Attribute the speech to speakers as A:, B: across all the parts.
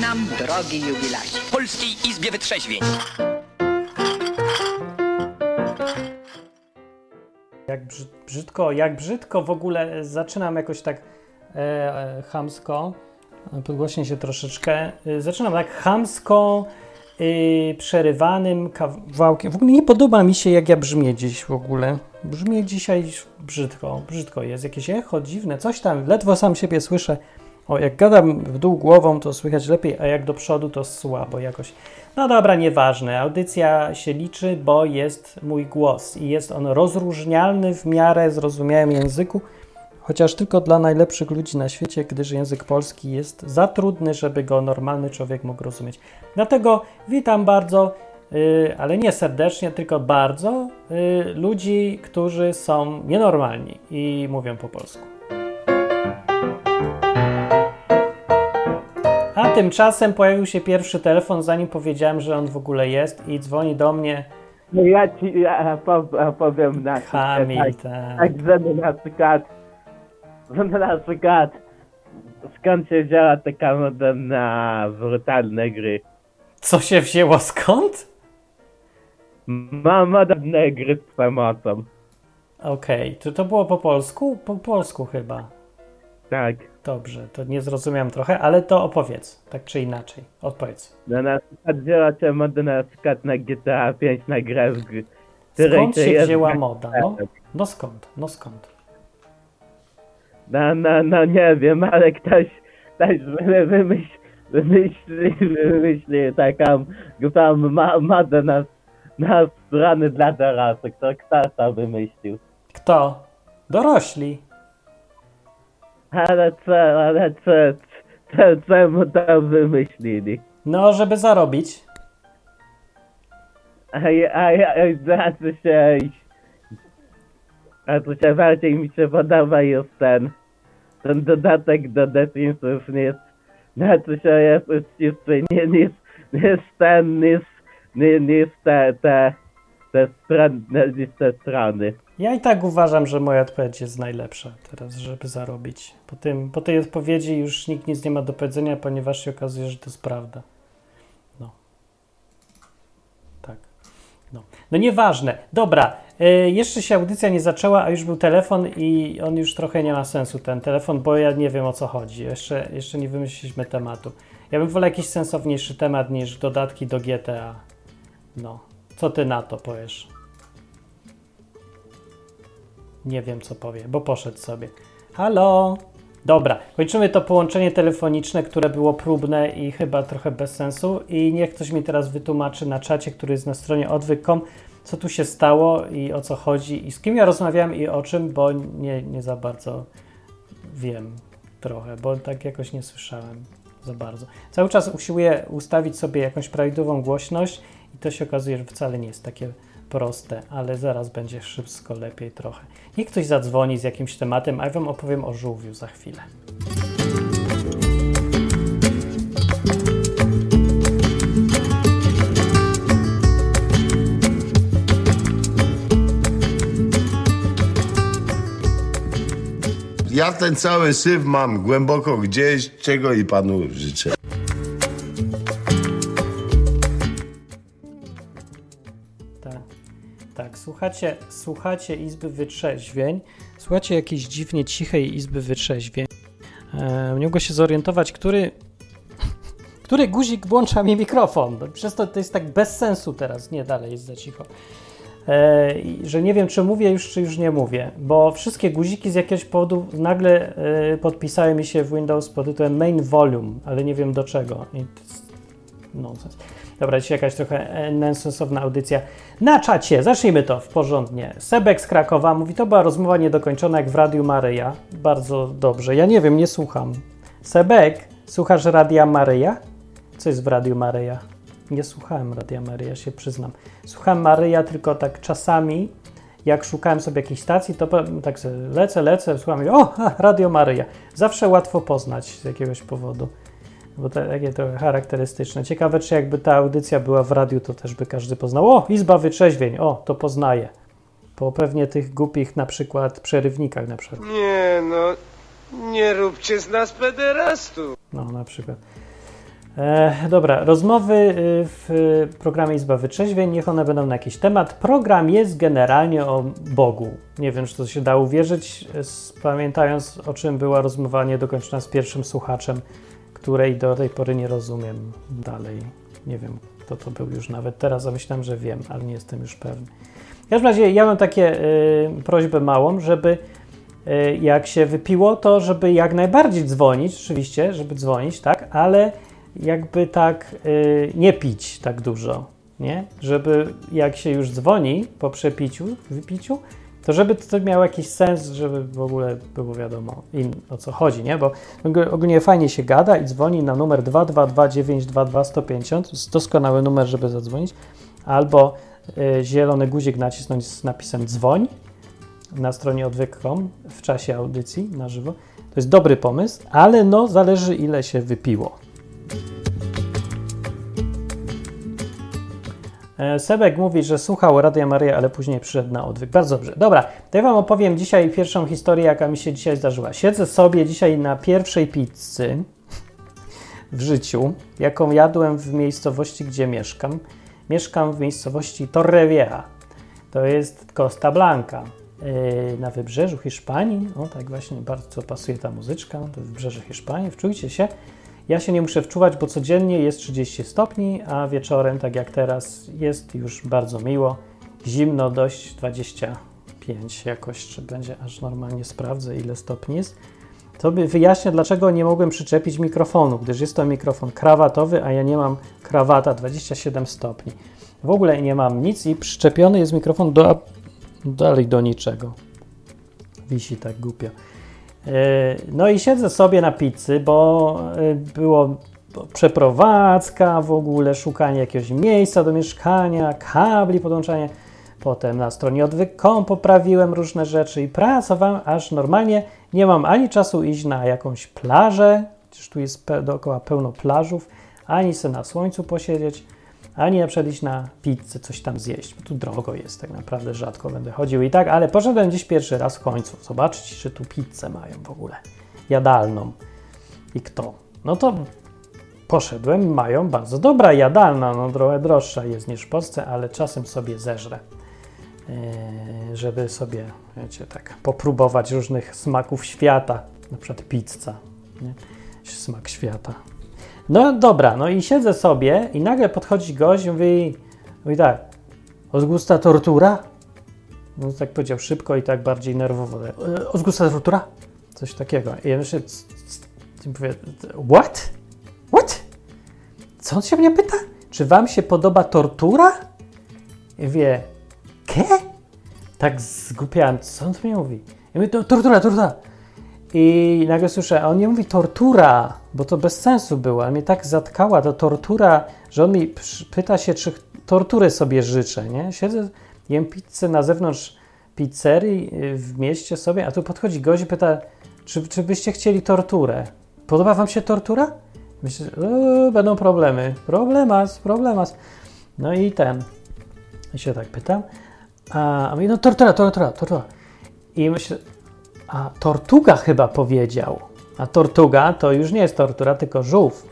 A: nam, drogi jubilacie.
B: Polskiej Izbie Wytrzeźwień.
C: Jak brzyd, brzydko, jak brzydko w ogóle zaczynam jakoś tak e, e, chamsko, podgłośnie się troszeczkę, e, zaczynam tak chamsko, e, przerywanym kawałkiem. W ogóle nie podoba mi się, jak ja brzmię dziś w ogóle. Brzmię dzisiaj brzydko, brzydko jest, jakieś echo dziwne, coś tam, ledwo sam siebie słyszę. O, jak gadam w dół głową, to słychać lepiej, a jak do przodu, to słabo jakoś. No dobra, nieważne. Audycja się liczy, bo jest mój głos i jest on rozróżnialny w miarę zrozumiałym języku, chociaż tylko dla najlepszych ludzi na świecie, gdyż język polski jest za trudny, żeby go normalny człowiek mógł rozumieć. Dlatego witam bardzo, yy, ale nie serdecznie, tylko bardzo, yy, ludzi, którzy są nienormalni i mówią po polsku. A tymczasem pojawił się pierwszy telefon, zanim powiedziałem, że on w ogóle jest i dzwoni do mnie
D: No ja ci ja powiem na
C: Kamil.
D: tak,
C: Tak.
D: tak, że na przykład, że na przykład skąd się wzięła taka moda na brutalne gry?
C: Co się wzięło skąd?
D: Ma moderne gry z przemocą.
C: Okej, czy to było po polsku? Po polsku chyba.
D: Tak.
C: Dobrze, to nie zrozumiałem trochę, ale to opowiedz, tak czy inaczej. Odpowiedz.
D: No na przykład wzięła się moda na przykład na GTA 5 na grę w gry.
C: Skąd się wzięła moda? No, no skąd? No skąd?
D: No, no, no nie wiem, ale ktoś, ktoś wy- wymyśl, wymyśli, wymyśli taką, taką ma, modę na, na strony dla dorosłych. To kto to wymyślił?
C: Kto? Dorośli.
D: Ale co, ale co, co, czemu to wymyślili?
C: No, żeby zarobić.
D: A, a, a, a co się, a co się bardziej mi się podoba jest ten, ten dodatek do The Simpsons, jest, na co się jest uczciwszy, nie, nie, nie ten, nie nie, nie te, te, te strony, nie te strony.
C: Ja i tak uważam, że moja odpowiedź jest najlepsza teraz, żeby zarobić. Po, tym, po tej odpowiedzi już nikt nic nie ma do powiedzenia, ponieważ się okazuje, że to jest prawda. No. Tak. No, no nieważne. Dobra, y, jeszcze się audycja nie zaczęła, a już był telefon i on już trochę nie ma sensu, ten telefon, bo ja nie wiem o co chodzi. Jeszcze, jeszcze nie wymyśliliśmy tematu. Ja bym wolał jakiś sensowniejszy temat niż dodatki do GTA. No. Co ty na to powiesz? Nie wiem, co powie, bo poszedł sobie. Halo? Dobra, kończymy to połączenie telefoniczne, które było próbne i chyba trochę bez sensu. I niech ktoś mi teraz wytłumaczy na czacie, który jest na stronie odwyk.com, co tu się stało i o co chodzi i z kim ja rozmawiam i o czym, bo nie, nie za bardzo wiem trochę, bo tak jakoś nie słyszałem za bardzo. Cały czas usiłuję ustawić sobie jakąś prawidłową głośność i to się okazuje, że wcale nie jest takie proste, ale zaraz będzie wszystko lepiej trochę. Niech ktoś zadzwoni z jakimś tematem, a ja wam opowiem o żółwiu za chwilę.
E: Ja ten cały syf mam głęboko gdzieś, czego i panu życzę.
C: Słuchacie, słuchacie Izby Wytrzeźwień. Słuchacie jakiejś dziwnie cichej Izby Wytrzeźwień. E, nie mogę się zorientować, który, który guzik włącza mi mikrofon. Przez to to jest tak bez sensu teraz. Nie, dalej jest za cicho. E, że nie wiem, czy mówię już, czy już nie mówię, bo wszystkie guziki z jakiegoś powodu nagle e, podpisały mi się w Windows pod tytułem Main Volume, ale nie wiem do czego. I to jest. Dobra, dzisiaj jakaś trochę e, nonsensowna audycja. Na czacie, zacznijmy to w porządnie. Sebek z Krakowa mówi, to była rozmowa niedokończona jak w Radiu Maryja. Bardzo dobrze. Ja nie wiem, nie słucham. Sebek, słuchasz Radia Maryja? Co jest w Radiu Maryja? Nie słuchałem Radia Maryja, się przyznam. Słuchałem Maryja tylko tak czasami, jak szukałem sobie jakiejś stacji, to tak sobie lecę, lecę, słucham i o, Radio Maryja. Zawsze łatwo poznać z jakiegoś powodu, bo to takie trochę charakterystyczne. Ciekawe, czy jakby ta audycja była w radiu, to też by każdy poznał. O, Izba Wytrzeźwień, o, to poznaje. Po pewnie tych głupich na przykład przerywnikach na przykład.
F: Nie no, nie róbcie z nas pederastów.
C: No, na przykład. E, dobra, rozmowy y, w programie Izba Wytrzeźwień, niech one będą na jakiś temat. Program jest generalnie o Bogu. Nie wiem, czy to się da uwierzyć, z, pamiętając o czym była rozmowa niedokończona z pierwszym słuchaczem, której do tej pory nie rozumiem dalej. Nie wiem, kto to był już nawet teraz, a myślałem, że wiem, ale nie jestem już pewny. W każdym razie ja mam takie y, prośbę małą, żeby y, jak się wypiło, to żeby jak najbardziej dzwonić, oczywiście, żeby dzwonić, tak, ale jakby tak y, nie pić tak dużo, nie? Żeby jak się już dzwoni po przepiciu, wypiciu, to żeby to miało jakiś sens, żeby w ogóle było wiadomo o co chodzi, nie? Bo ogólnie fajnie się gada i dzwoni na numer 222922150, to jest doskonały numer, żeby zadzwonić, albo y, zielony guzik nacisnąć z napisem dzwoń na stronie odwyk.com w czasie audycji na żywo. To jest dobry pomysł, ale no zależy ile się wypiło. Sebek mówi, że słuchał Radia Maria, ale później przyszedł na odwyk. Bardzo dobrze. Dobra, to ja wam opowiem dzisiaj pierwszą historię, jaka mi się dzisiaj zdarzyła. Siedzę sobie dzisiaj na pierwszej pizzy w życiu, jaką jadłem w miejscowości, gdzie mieszkam. Mieszkam w miejscowości Torrevieja. To jest Costa Blanca e, na wybrzeżu Hiszpanii. O, tak właśnie bardzo pasuje ta muzyczka. To wybrzeże Hiszpanii. Wczujcie się. Ja się nie muszę wczuwać, bo codziennie jest 30 stopni, a wieczorem, tak jak teraz, jest już bardzo miło. Zimno dość 25 jakoś, czy będzie aż normalnie sprawdzę, ile stopni jest. To by wyjaśnia, dlaczego nie mogłem przyczepić mikrofonu, gdyż jest to mikrofon krawatowy, a ja nie mam krawata 27 stopni. W ogóle nie mam nic i przyczepiony jest mikrofon do, dalej do niczego. Wisi tak głupio. E, no i siedzę sobie na pizzy, bo e, było przeprowadzka w ogóle, szukanie jakiegoś miejsca do mieszkania, kabli podłączanie. Potem na stronie odwyk.com poprawiłem różne rzeczy i pracowałem, aż normalnie nie mam ani czasu iść na jakąś plażę, przecież tu jest dookoła pełno plażów, ani sobie na słońcu posiedzieć, ani na przykład iść na pizzę, coś tam zjeść, bo tu drogo jest, tak naprawdę rzadko będę chodził i tak, ale poszedłem dziś pierwszy raz w końcu, zobaczyć, czy tu pizzę mają w ogóle, jadalną i kto. No to poszedłem, mają bardzo dobra jadalna, no trochę droższa jest niż w Polsce, ale czasem sobie zeżrę, yy, żeby sobie, wiecie, tak popróbować różnych smaków świata, na przykład pizza, nie? smak świata. No dobra, no i siedzę sobie i nagle podchodzi gość i mówi, mówi tak, Ozgusta tortura? No tak powiedział szybko i tak bardziej nerwowo. Ozgusta tortura? Coś takiego. I ja myślę, mówię, what? What? Co on się mnie pyta? Czy wam się podoba tortura? I wie, ke? Tak zgłupiałem, co on tu mnie mówi? Mówię, tortura, tortura. I nagle słyszę, a on nie mówi tortura, bo to bez sensu było, ale mnie tak zatkała ta tortura, że on mi pyta się, czy tortury sobie życzę, nie? Siedzę, jem pizzę na zewnątrz pizzerii y, w mieście sobie, a tu podchodzi gość i pyta, czy, czy byście chcieli torturę? Podoba wam się tortura? Myślę, że będą problemy. Problemas, problemas. No i ten. I się tak pytam. A, a mówi, no tortura, tortura, tortura. I myślę, a Tortuga chyba powiedział. A Tortuga to już nie jest tortura, tylko żółw.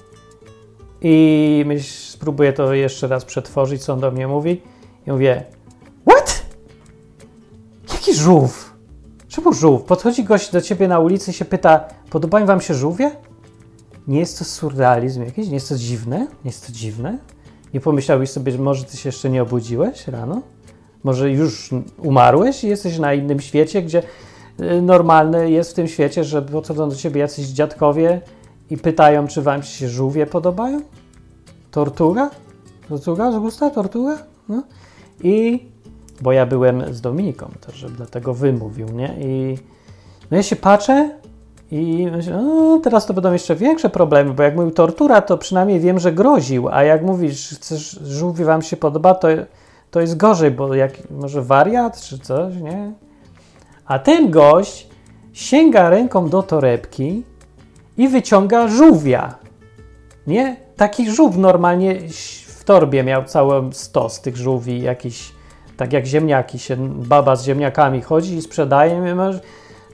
C: I myśl, spróbuję to jeszcze raz przetworzyć, co on do mnie mówi. I mówię, what? Jaki żółw? Czemu żółw? Podchodzi gość do ciebie na ulicy i się pyta, podobają wam się żółwie? Nie jest to surrealizm jakiś? Nie jest to dziwne? Nie jest to dziwne? Nie pomyślałbyś sobie, że może ty się jeszcze nie obudziłeś rano? Może już umarłeś i jesteś na innym świecie, gdzie normalne jest w tym świecie, że podchodzą do ciebie jacyś dziadkowie i pytają, czy wam się żółwie podobają? Tortuga? Tortuga z gusta? Tortuga? No. I bo ja byłem z Dominiką też, dlatego wymówił, nie? I no ja się patrzę i myślę, no teraz to będą jeszcze większe problemy, bo jak mówił tortura, to przynajmniej wiem, że groził, a jak mówisz, chcesz, żółwie wam się podoba, to, to jest gorzej, bo jak może wariat czy coś, nie? A ten gość sięga ręką do torebki i wyciąga żółwia. Nie? Taki żółw normalnie w torbie miał cały stos tych żółwi, jakiś, tak jak ziemniaki się, baba z ziemniakami chodzi i sprzedaje.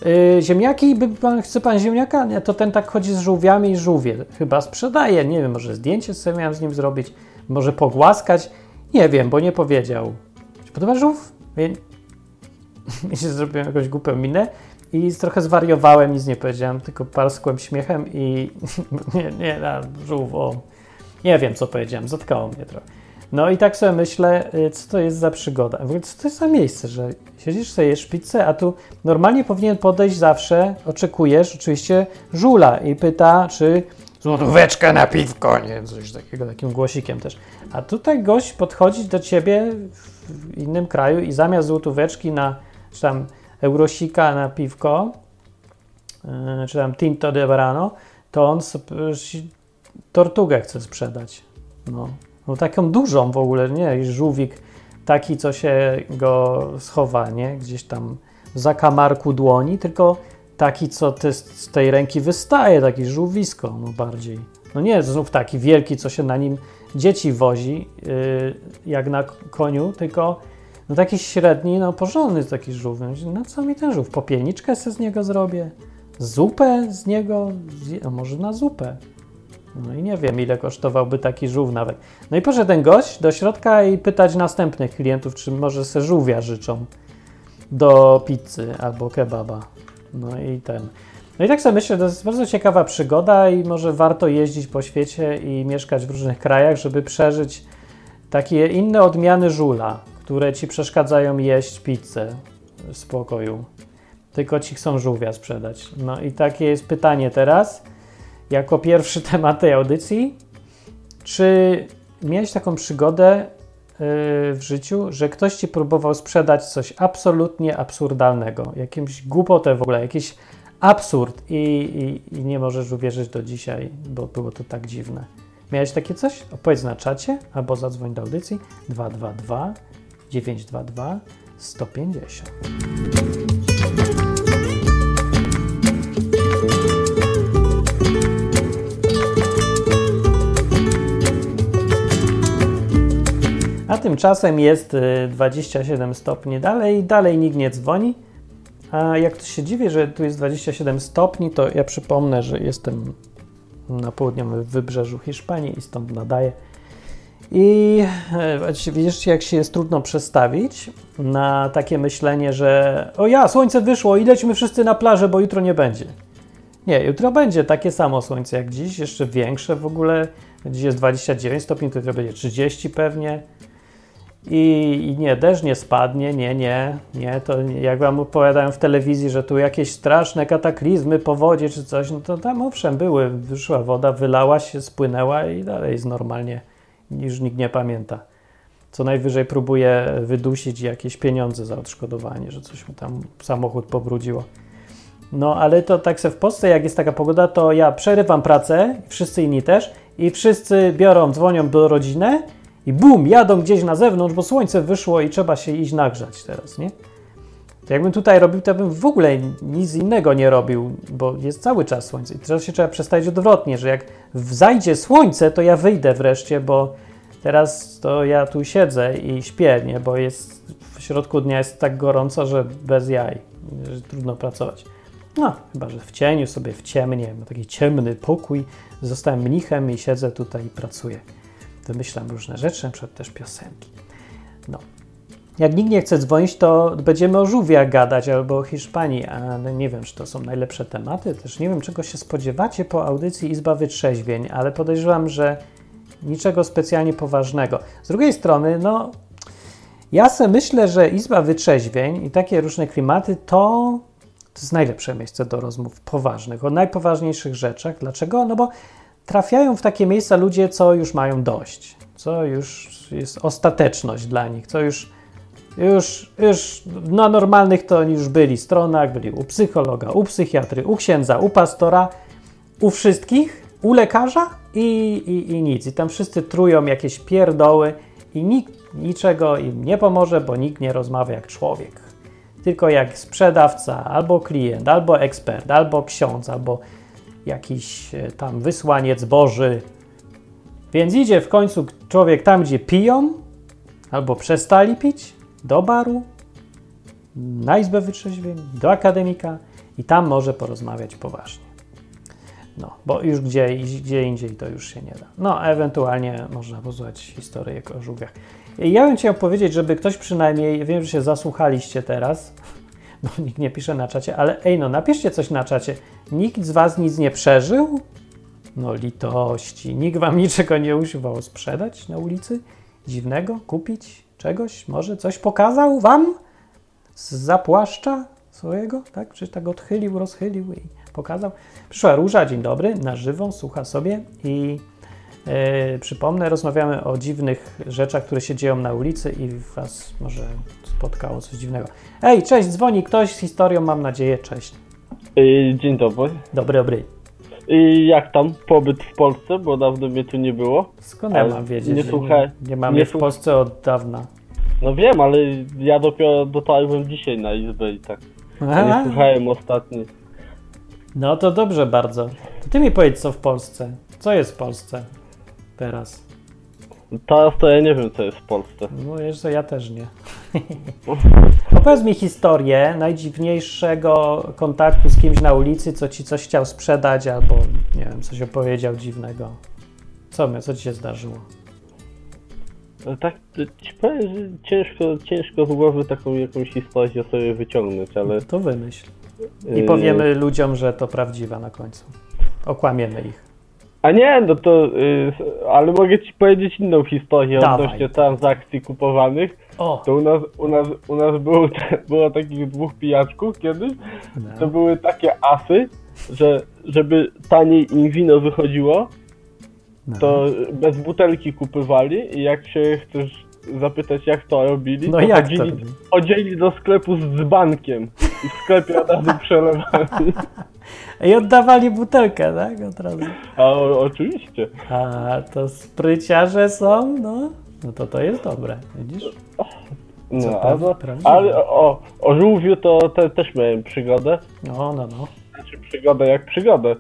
C: Yy, ziemniaki, by pan, chce pan ziemniaka? Nie, to ten tak chodzi z żółwiami i żółwie. Chyba sprzedaje, nie wiem, może zdjęcie sobie miałem z nim zrobić, może pogłaskać. Nie wiem, bo nie powiedział. Ci podoba żółw? I zrobiłem jakąś głupią minę i trochę zwariowałem, nic nie powiedziałem, tylko parskłem śmiechem i nie, nie, na żółw, o. Nie wiem, co powiedziałem, zatkało mnie trochę. No i tak sobie myślę, y, co to jest za przygoda. W ogóle, co to jest za miejsce, że siedzisz sobie, jesz pizzę, a tu normalnie powinien podejść zawsze, oczekujesz oczywiście żula i pyta, czy złotóweczkę na piwko, nie, coś takiego, takim głosikiem też. A tutaj gość podchodzi do ciebie w innym kraju i zamiast złotóweczki na, czy tam eurosika na piwko, yy, czy tam tinto de verano, to on tortugę chce sprzedać. No. no taką dużą w ogóle, nie, żółwik taki, co się go schowa, nie, gdzieś tam w zakamarku dłoni, tylko taki, co z tej ręki wystaje, taki żółwisko, no bardziej. No nie znów taki wielki, co się na nim dzieci wozi, yy, jak na koniu, tylko no taki średni, no porządny taki żółw. No co mi ten żółw? Popielniczkę sobie z niego zrobię? Zupę z niego? No może na zupę. No i nie wiem, ile kosztowałby taki żółw nawet. No i poszedł ten gość do środka i pytać następnych klientów, czy może se żółwia życzą do pizzy albo kebaba. No i ten. No i tak sobie myślę, to jest bardzo ciekawa przygoda i może warto jeździć po świecie i mieszkać w różnych krajach, żeby przeżyć takie inne odmiany żula, które ci przeszkadzają jeść pizzę w spokoju. Tylko ci chcą żółwia sprzedać. No i takie jest pytanie teraz, jako pierwszy temat tej audycji. Czy miałeś taką przygodę yy, w życiu, że ktoś ci próbował sprzedać coś absolutnie absurdalnego, jakąś głupotę w ogóle, jakiś absurd i, i, i nie możesz uwierzyć do dzisiaj, bo było to tak dziwne. Miałeś takie coś? Opowiedz na czacie albo zadzwoń do audycji 222 922 150. A tymczasem jest 27 y, stopni dalej, dalej nikt nie dzwoni. A jak to się dziwię, że tu jest 27 stopni, to ja przypomnę, że jestem na południowym wybrzeżu Hiszpanii i stąd nadaję. I e, widzisz, jak się jest trudno przestawić na takie myślenie, że o ja, słońce wyszło i wszyscy na plażę, bo jutro nie będzie. Nie, jutro będzie takie samo słońce jak dziś, jeszcze większe w ogóle. Dziś jest 29 stopni, to będzie 30 pewnie. I, I, nie, deszcz nie spadnie, nie, nie, nie, to jak wam opowiadają w telewizji, że tu jakieś straszne kataklizmy, powodzie czy coś, no to tam owszem były, wyszła woda, wylała się, spłynęła i dalej jest normalnie, już nikt nie pamięta. Co najwyżej próbuje wydusić jakieś pieniądze za odszkodowanie, że coś mu tam samochód pobrudziło. No ale to tak se w Polsce, jak jest taka pogoda, to ja przerywam pracę, wszyscy inni też, i wszyscy biorą, dzwonią do rodziny i bum, jadą gdzieś na zewnątrz, bo słońce wyszło i trzeba się iść nagrzać teraz, nie? Jakbym tutaj robił, to bym w ogóle nic innego nie robił, bo jest cały czas słońce. I teraz się trzeba przestawić odwrotnie, że jak zajdzie słońce, to ja wyjdę wreszcie, bo teraz to ja tu siedzę i śpię, nie? Bo jest w środku dnia jest tak gorąco, że bez jaj, że trudno pracować. No, chyba, że w cieniu sobie, w ciemnie, mam taki ciemny pokój, zostałem mnichem i siedzę tutaj i pracuję wymyślam różne rzeczy, na przykład też piosenki. No. Jak nikt nie chce dzwonić, to będziemy o żółwiach gadać albo o Hiszpanii, a nie wiem, czy to są najlepsze tematy. Też nie wiem, czego się spodziewacie po audycji Izba Wytrzeźwień, ale podejrzewam, że niczego specjalnie poważnego. Z drugiej strony, no, ja sobie myślę, że Izba Wytrzeźwień i takie różne klimaty to, to jest najlepsze miejsce do rozmów poważnych, o najpoważniejszych rzeczach. Dlaczego? No bo trafiają w takie miejsca ludzie, co już mają dość, co już jest ostateczność dla nich, co już, już, już na normalnych to oni już byli stronach, byli u psychologa, u psychiatry, u księdza, u pastora, u wszystkich, u lekarza i, i, i nic. I tam wszyscy trują jakieś pierdoły i nikt niczego im nie pomoże, bo nikt nie rozmawia jak człowiek. Tylko jak sprzedawca, albo klient, albo ekspert, albo ksiądz, albo jakiś e, tam wysłaniec Boży. Więc idzie w końcu człowiek tam, gdzie piją, albo przestali pić, do baru, na izbę wytrzeźwień, do akademika i tam może porozmawiać poważnie. No, bo już gdzie, gdzie indziej to już się nie da. No, ewentualnie można posłuchać historyjek o żółwiach. Ja bym chciał powiedzieć, żeby ktoś przynajmniej, wiem, że się zasłuchaliście teraz, bo nikt nie pisze na czacie, ale ej no, napiszcie coś na czacie. Nikt z was nic nie przeżył? No litości. Nikt wam niczego nie usiłował sprzedać na ulicy? Dziwnego? Kupić? Czegoś? Może coś pokazał wam? Z zapłaszcza swojego? Tak? Czy tak odchylił, rozchylił i pokazał? Przyszła Róża, dzień dobry, na żywo, słucha sobie i yy, przypomnę, rozmawiamy o dziwnych rzeczach, które się dzieją na ulicy i was może spotkało coś dziwnego. Ej, cześć, dzwoni ktoś z historią, mam nadzieję, cześć.
B: Yy, Dzień dobry.
C: Dobry, dobry.
B: I jak tam pobyt w Polsce, bo dawno mnie tu nie było?
C: Skąd ja mam wiedzieć?
B: nie słuchaj-
C: nie, nie mam
B: nie
C: w
B: słuch-
C: Polsce od dawna.
B: No wiem, ale ja dopiero dotarłem dzisiaj na izbę i tak. Ja nie słuchałem ostatnio.
C: No to dobrze bardzo. To ty mi powiedz, co w Polsce. Co jest w Polsce teraz?
B: Teraz to ja nie wiem, co jest w Polsce.
C: No jeszcze ja też nie. Opowiedz mi historię najdziwniejszego kontaktu z kimś na ulicy, co ci coś chciał sprzedać albo, nie wiem, coś opowiedział dziwnego. Co, my- co ci się zdarzyło?
B: Ale Tak, ci powiem, że ciężko, ciężko z głowy taką jakąś historię sobie wyciągnąć, ale...
C: To wymyśl. I
B: yy,
C: powiemy ludziom, że to prawdziwa na końcu. Okłamiemy ich.
B: A nie, no to... Yy, ale mogę ci powiedzieć inną historię
C: Dawaj.
B: odnośnie transakcji kupowanych.
C: O!
B: To u nas, u nas, u nas było, było takich dwóch pijaczków kiedyś, to
C: No.
B: były takie asy, że żeby taniej im wino wychodziło,
C: No.
B: to bez butelki kupywali i jak się chcesz zapytać jak to robili,
C: No
B: to
C: jak to
B: chodzili,
C: robili?
B: chodzili do sklepu z dzbankiem i w sklepie od razu przelewali.
C: I oddawali butelkę, tak? Od razu.
B: A o, oczywiście.
C: A to spryciarze są, no. No to to jest dobre, widzisz? Co
B: No, ale,
C: prawdziwe.
B: ale o, o żółwiu to te, też miałem przygodę.
C: No, no, no.
B: Znaczy przygodę jak przygodę.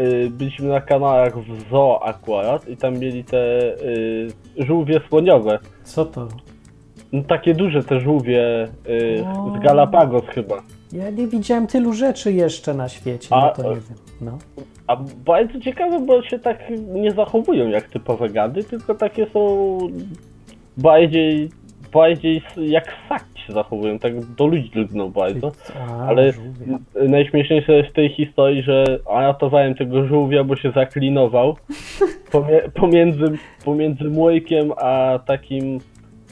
B: Y, Byliśmy na kanałach w zoo akurat i tam mieli te y, żółwie słoniowe.
C: Co to?
B: No, takie duże te żółwie y, z Galapagos chyba.
C: Ja nie widziałem tylu rzeczy jeszcze na świecie,
B: A,
C: no to nie wiem. No.
B: A bardzo ciekawe, bo się tak nie zachowują jak typowe gady, tylko takie są bardziej, bardziej jak ssaki się zachowują, tak do ludzi lgną bardzo.
C: A,
B: Ale
C: żółwie.
B: n- najśmieszniejsze jest w tej historii, że ratowałem tego żółwia, bo się zaklinował pomiędzy, pomiędzy młojkiem a takim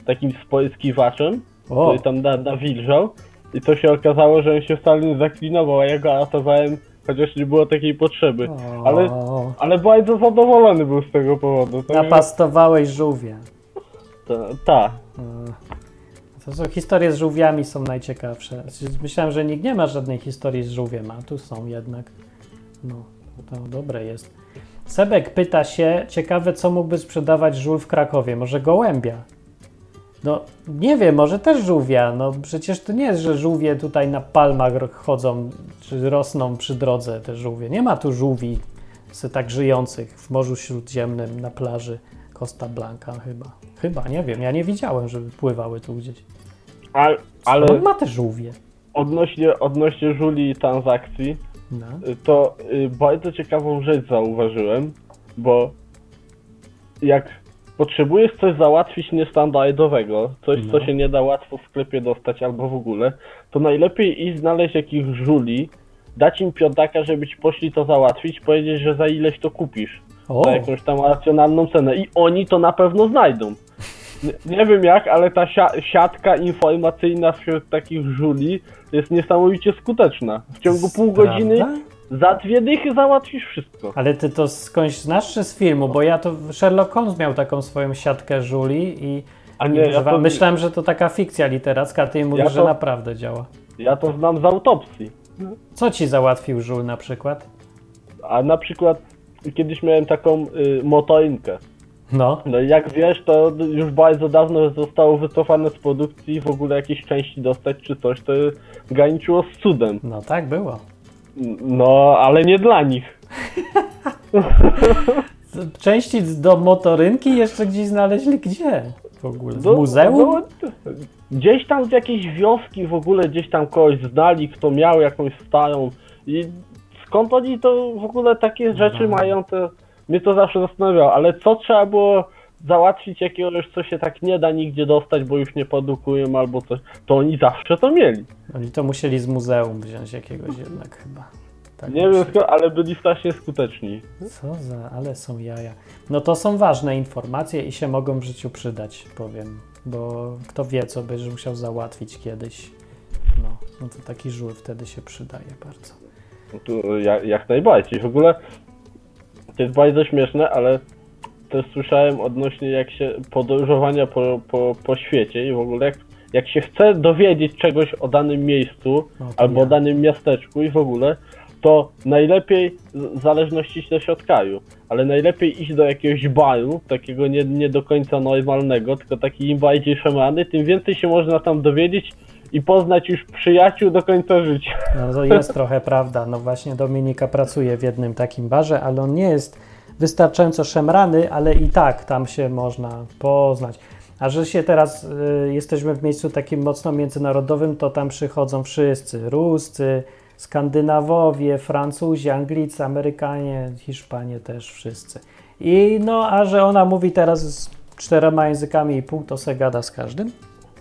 B: takim spoiskiwaczem,
C: O,
B: który tam na, nawilżał. I to się okazało, że on się wcale nie zaklinował, a ja go ratowałem, chociaż nie było takiej potrzeby. Ale,
C: o.
B: ale bardzo zadowolony był z tego powodu. Tak,
C: Napastowałeś żółwie.
B: Ta, ta.
C: E, To są historie z żółwiami są najciekawsze. Myślałem, że nikt nie ma żadnej historii z żółwiem, a tu są jednak. No, to dobre jest. Sebek pyta się, ciekawe co mógłby sprzedawać żółw w Krakowie, może gołębia? No, nie wiem, może też żółwia. No, przecież to nie jest, że żółwie tutaj na palmach chodzą, czy rosną przy drodze te żółwie. Nie ma tu żółwi tak żyjących w Morzu Śródziemnym na plaży Costa Blanca chyba. Chyba, nie wiem, ja nie widziałem, żeby pływały tu gdzieś.
B: Ale, ale
C: On ma te żółwie.
B: odnośnie, odnośnie żuli i transakcji,
C: No.
B: to y, bardzo ciekawą rzecz zauważyłem, bo jak potrzebujesz coś załatwić niestandardowego, coś
C: No.
B: co się nie da łatwo w sklepie dostać albo w ogóle, to najlepiej iść znaleźć jakichś żuli, dać im piątaka, żeby ci poszli to załatwić, powiedzieć, że za ileś to kupisz.
C: O,
B: za jakąś tam racjonalną cenę i oni to na pewno znajdą. Nie, nie wiem jak, ale ta sia siatka informacyjna wśród takich żuli jest niesamowicie skuteczna. W ciągu pół
C: prawda?
B: godziny za dwie dychy załatwisz wszystko.
C: Ale ty to skądś znasz czy z filmu? Bo ja to Sherlock Holmes miał taką swoją siatkę żuli i,
B: A
C: i
B: nie, ja
C: używa-
B: to,
C: myślałem, że to taka fikcja literacka, a ty mówisz,
B: Ja
C: że
B: to-
C: naprawdę działa.
B: ja to znam z autopsji.
C: Co ci załatwił żul na przykład?
B: A na przykład kiedyś miałem taką y, motorynkę.
C: No,
B: No i jak wiesz, to już bardzo dawno zostało wycofane z produkcji i w ogóle jakieś części dostać czy coś, to graniczyło z cudem.
C: no tak było.
B: No, ale nie dla nich.
C: Części do motorynki jeszcze gdzieś znaleźli gdzie? W ogóle? W
B: No,
C: muzeum?
B: no, gdzieś tam z jakiejś wioski w ogóle gdzieś tam kogoś znali, kto miał jakąś starą i skąd oni to w ogóle takie rzeczy mają, to mnie to zawsze zastanawiało, ale co trzeba było załatwić jakiegoś, co się tak nie da nigdzie dostać, bo już nie produkują albo coś, to oni zawsze to mieli.
C: Oni to musieli z muzeum wziąć jakiegoś jednak chyba. Tak
B: Nie wiem ale byli strasznie skuteczni.
C: Co za, ale są jaja. No to są ważne informacje i się mogą w życiu przydać, powiem. Bo kto wie, co będziesz musiał załatwić kiedyś. No, no to taki żur wtedy się przydaje bardzo.
B: No Tu, jak, jak najbardziej. W ogóle to jest bardzo śmieszne, ale też słyszałem odnośnie jak się podróżowania po, po, po świecie i w ogóle jak, jak się chce dowiedzieć czegoś o danym miejscu
C: No,
B: albo o danym miasteczku i w ogóle, to najlepiej, w zależności też od kraju, ale najlepiej iść do jakiegoś baru, takiego nie, nie do końca normalnego, tylko taki im bardziej szemrany, tym więcej się można tam dowiedzieć i poznać już przyjaciół do końca życia.
C: No to jest trochę prawda. No właśnie Dominika pracuje w jednym takim barze, ale on nie jest wystarczająco szemrany, ale i tak tam się można poznać. A że się teraz y, jesteśmy w miejscu takim mocno międzynarodowym, to tam przychodzą wszyscy. Ruscy, Skandynawowie, Francuzi, Anglicy, Amerykanie, Hiszpanie też wszyscy. I no, a że ona mówi teraz z czterema językami i pół, to se gada z każdym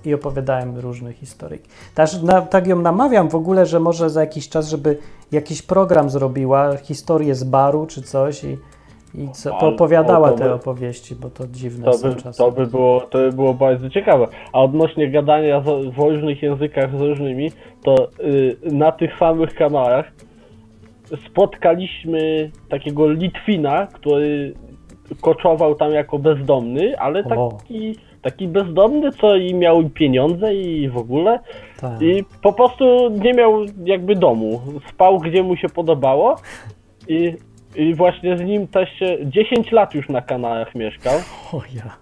C: i opowiadałem różne historii. Też na, tak ją namawiam w ogóle, że może za jakiś czas, żeby jakiś program zrobiła, historię z baru czy coś i, i co,
B: Ale-
C: poopowiadała
B: o, to
C: te
B: by-
C: opowieści, bo to dziwne
B: To
C: są
B: by,
C: czasem.
B: to, by było, to by było bardzo ciekawe. A odnośnie gadania w różnych językach z różnymi, to y, na tych samych kanałach spotkaliśmy takiego Litwina, który koczował tam jako bezdomny, ale
C: O.
B: taki, taki bezdomny, co i miał pieniądze i w ogóle.
C: Tak.
B: I po prostu nie miał jakby domu. Spał gdzie mu się podobało i, i właśnie z nim też się 10 lat już na kanałach mieszkał.
C: O ja.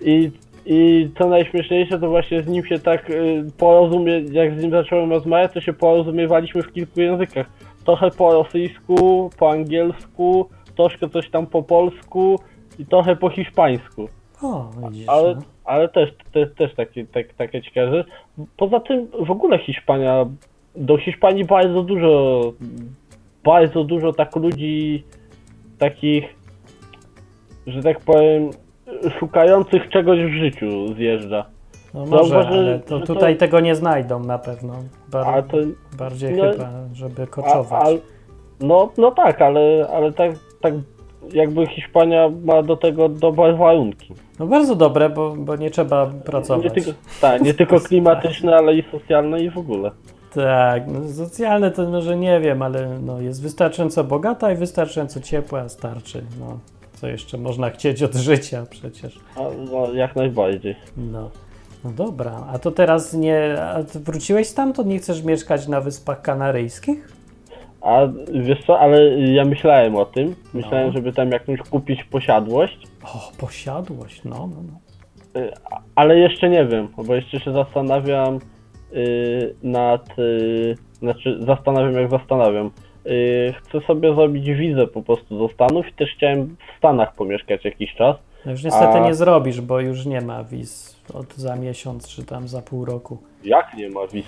B: I, I co najśmieszniejsze, to właśnie z nim się tak y, porozumie, jak z nim zacząłem rozmawiać, to się porozumiewaliśmy w kilku językach. Trochę po rosyjsku, po angielsku, troszkę coś tam po polsku i trochę po hiszpańsku.
C: O, widzisz.
B: Ale,
C: no.
B: ale też, też, też takie, tak, takie ciekawe. Poza tym w ogóle Hiszpania, do Hiszpanii bardzo dużo, bardzo dużo tak ludzi takich, że tak powiem, szukających czegoś w życiu zjeżdża.
C: No może,
B: zauważy,
C: ale to
B: że to-
C: tutaj tego nie znajdą na pewno. Bar-
B: A to,
C: bardziej
B: no,
C: chyba, żeby
B: a,
C: koczować.
B: a, no, no tak, ale, ale tak, tak jakby Hiszpania ma do tego dobre warunki.
C: No bardzo dobre, bo, bo nie trzeba pracować.
B: Nie tylko, tak, nie tylko klimatyczne, ale i socjalne i w ogóle.
C: Tak, no socjalne to może nie wiem, ale no jest wystarczająco bogata i wystarczająco ciepła, starczy. No, co jeszcze można chcieć od życia przecież.
B: A, no, jak najbardziej.
C: No. No dobra, a to teraz nie. A ty wróciłeś stamtąd? Nie chcesz mieszkać na Wyspach Kanaryjskich?
B: A wiesz co, ale ja myślałem o tym. Myślałem,
C: No.
B: żeby tam jakąś kupić posiadłość,
C: O, posiadłość, no, no, no.
B: y, ale jeszcze nie wiem, bo jeszcze się zastanawiam nad. Y, znaczy, zastanawiam, jak zastanawiam. Y, chcę sobie zrobić wizę po prostu do Stanów i też chciałem w Stanach pomieszkać jakiś czas.
C: No już niestety
B: A-
C: nie zrobisz, bo już nie ma wiz od za miesiąc czy tam za pół roku.
B: Jak nie ma wiz?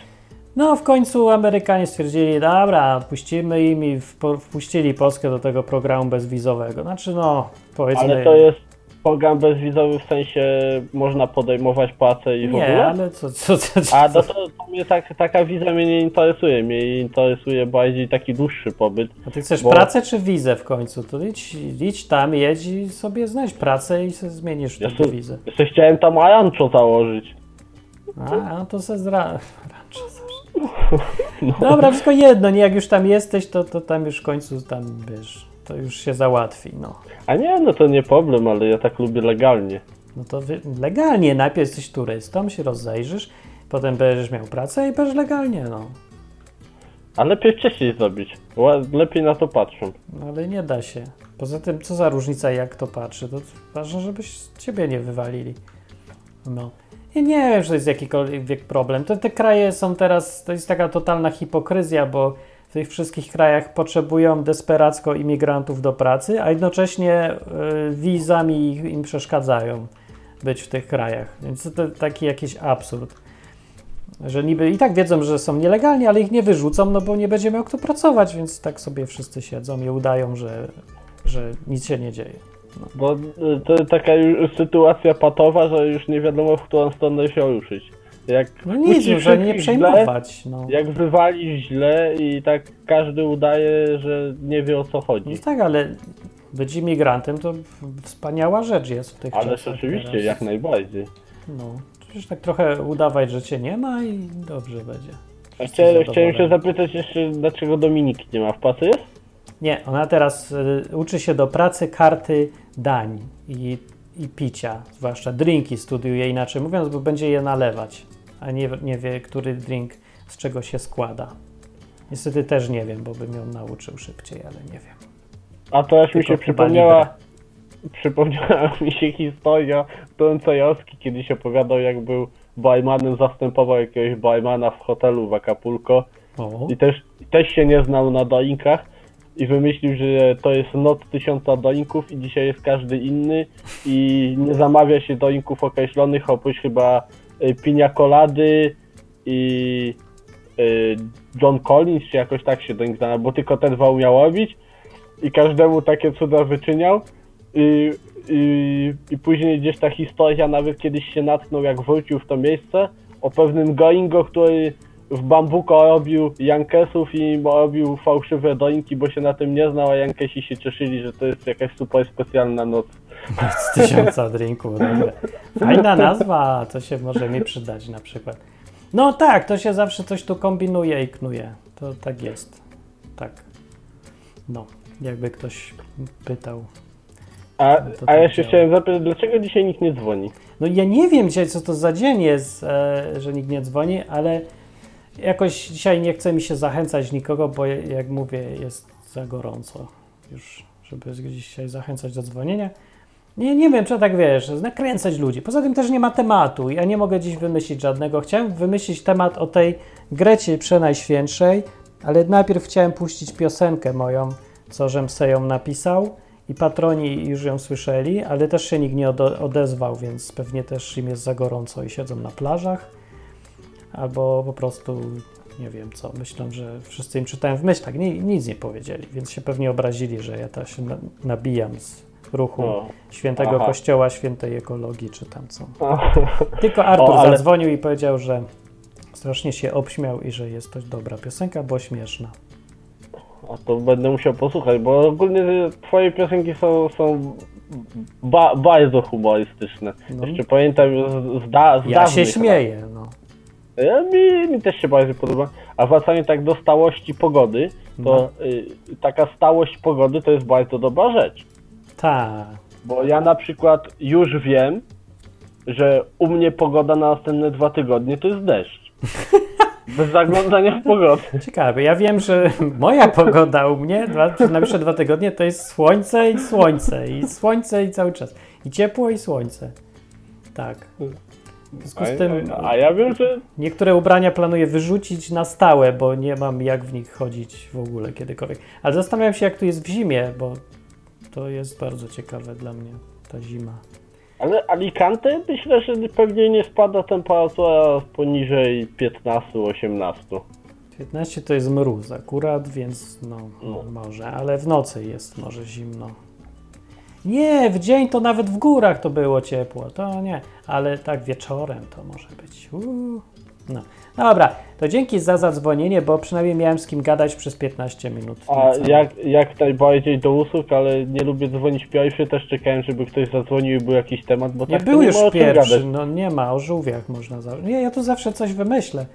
C: No, w końcu Amerykanie stwierdzili, dobra, puścimy im i wpuścili Polskę do tego programu bezwizowego. Znaczy, no, powiedzmy.
B: Ale to jest program bezwizowy w sensie można podejmować pracę i w
C: Nie,
B: ogóle?
C: ale co, co, co, co,
B: A no to, to mnie tak, taka wiza mnie nie interesuje. Mnie interesuje bardziej taki dłuższy pobyt.
C: A ty chcesz
B: bo-
C: pracę czy wizę w końcu? To idź, idź tam, jedź i sobie znajdź pracę i zmienisz
B: Ja sobie-
C: wizę.
B: Jeszcze chciałem tam rancho założyć.
C: A, no to se zra... Ranczo zasz- Dobra, wszystko jedno, nie, jak już tam jesteś, to, to tam już w końcu tam, wiesz, to już się załatwi, no.
B: A nie, no to nie problem, ale ja tak lubię legalnie.
C: No to legalnie, najpierw jesteś turystą, się rozejrzysz, potem będziesz miał pracę i będziesz legalnie, no.
B: A lepiej wcześniej zrobić. Lepiej na to patrzą.
C: No ale nie da się. Poza tym, co za różnica, jak to patrzy, to ważne, żebyś ciebie nie wywalili. No. Ja nie wiem, czy to jest jakikolwiek problem. To te kraje są teraz, to jest taka totalna hipokryzja, bo tych wszystkich krajach potrzebują desperacko imigrantów do pracy, a jednocześnie y, wizami im przeszkadzają być w tych krajach. Więc to taki jakiś absurd. Że niby i tak wiedzą, że są nielegalni, ale ich nie wyrzucą, no bo nie będzie miał kto pracować, więc tak sobie wszyscy siedzą i udają, że, że nic się nie dzieje.
B: Bo y, to taka sytuacja patowa, że już nie wiadomo w którą stronę się ruszyć. Jak
C: No nic, że nie przejmować. No.
B: Źle, jak wywalisz źle i tak każdy udaje, że nie wie o co chodzi.
C: no tak, ale być imigrantem to wspaniała rzecz jest w tych czasach
B: oczywiście,
C: teraz.
B: jak najbardziej.
C: No, przecież tak trochę udawać, że cię nie ma i dobrze będzie.
B: A chciałem, chciałem się zapytać jeszcze, dlaczego Dominiki nie ma w pracy?
C: Nie, ona teraz y, uczy się do pracy karty dań i, i picia, zwłaszcza drinki studiuje inaczej mówiąc, bo będzie je nalewać, a nie, nie wie, który drink z czego się składa. Niestety też nie wiem, bo bym ją nauczył szybciej, ale nie wiem.
B: A teraz mi
C: Tylko
B: się przypomniała, przypomniała mi się historia, którą Cejowski kiedyś opowiadał, jak był barmanem, zastępował jakiegoś barmana w hotelu w Acapulco
C: O,
B: i też, też się nie znał na doinkach i wymyślił, że to jest noc tysiąca doinków i dzisiaj jest każdy inny i nie zamawia się doinków określonych oprócz chyba y, pinia colady i y, John Collins, czy jakoś tak się doink zna, bo tylko ten dwa umiał robić i każdemu takie cuda wyczyniał i, i, i później gdzieś ta historia nawet kiedyś się natknął jak wrócił w to miejsce o pewnym Goingo, który w Bambuko robił Jankesów i robił fałszywe doinki, bo się na tym nie znał, a Jankesi się cieszyli, że to jest jakaś super specjalna noc.
C: Z tysiąca drinków. Dobre. Fajna nazwa, to się może mi przydać na przykład. No tak, to się zawsze coś tu kombinuje i knuje. To tak jest. Tak. No, jakby ktoś pytał.
B: A, a ja
C: tak
B: się
C: działa.
B: chciałem zapytać, dlaczego dzisiaj nikt nie dzwoni?
C: No ja nie wiem dzisiaj, co to za dzień jest, e, że nikt nie dzwoni, ale jakoś dzisiaj nie chce mi się zachęcać nikogo, bo jak mówię, jest za gorąco już, żeby dzisiaj zachęcać do dzwonienia. Nie, nie wiem, czy tak wiesz, nakręcać ludzi. Poza tym też nie ma tematu. Ja nie mogę dziś wymyślić żadnego. Chciałem wymyślić temat o tej Grecie Przenajświętszej, ale najpierw chciałem puścić piosenkę moją, co żem se ją napisał i patroni już ją słyszeli, ale też się nikt nie ode- odezwał, więc pewnie też im jest za gorąco i siedzą na plażach. Albo po prostu nie wiem co, myślą, że wszyscy im czytałem w myślach, ni, nic nie powiedzieli, więc się pewnie obrazili, że ja to się na, nabijam z ruchu
B: O.
C: świętego
B: Aha.
C: kościoła, świętej ekologii, czy tam co. Tylko Artur
B: O, ale-
C: zadzwonił i powiedział, że strasznie się obśmiał i że jest to dobra piosenka, bo śmieszna.
B: A to będę musiał posłuchać, bo ogólnie twoje piosenki są, są ba, bardzo humorystyczne.
C: No.
B: Jeszcze pamiętam z, z, da, z
C: Ja się śmieję, no.
B: Ja, mi, mi też się bardzo podoba. A wracając tak do stałości pogody, to
C: No.
B: y, taka stałość pogody to jest bardzo dobra rzecz.
C: Tak.
B: Bo ja na przykład już wiem, że u mnie pogoda na następne dwa tygodnie to jest deszcz. Bez zaglądania w pogodę.
C: Ciekawe, ja wiem, że moja pogoda u mnie dwa, na najbliższe dwa tygodnie to jest słońce i słońce, i słońce i cały czas. I ciepło i słońce. Tak. W związku z tym
B: A, a ja wiem, że
C: niektóre ubrania planuję wyrzucić na stałe, bo nie mam jak w nich chodzić w ogóle kiedykolwiek. Ale zastanawiam się, jak tu jest w zimie, bo to jest bardzo ciekawe dla mnie, ta zima.
B: Ale Alicante myślę, że pewnie nie spada temperatura poniżej 15-18.
C: 15 to jest mróz akurat, więc no,
B: No.
C: może, ale w nocy jest może zimno. Nie, w dzień to nawet w górach to było ciepło, to nie, ale tak wieczorem to może być. Uuu. No. Dobra, to dzięki za zadzwonienie, bo przynajmniej miałem z kim gadać przez 15 minut.
B: A jak, jak najbardziej do usług, ale nie lubię dzwonić pierwszy, też czekałem, żeby ktoś zadzwonił i był jakiś temat, bo
C: Nie
B: tak
C: był już pierwszy, no nie ma, o żółwiach można zawsze. Nie, ja tu zawsze coś wymyślę.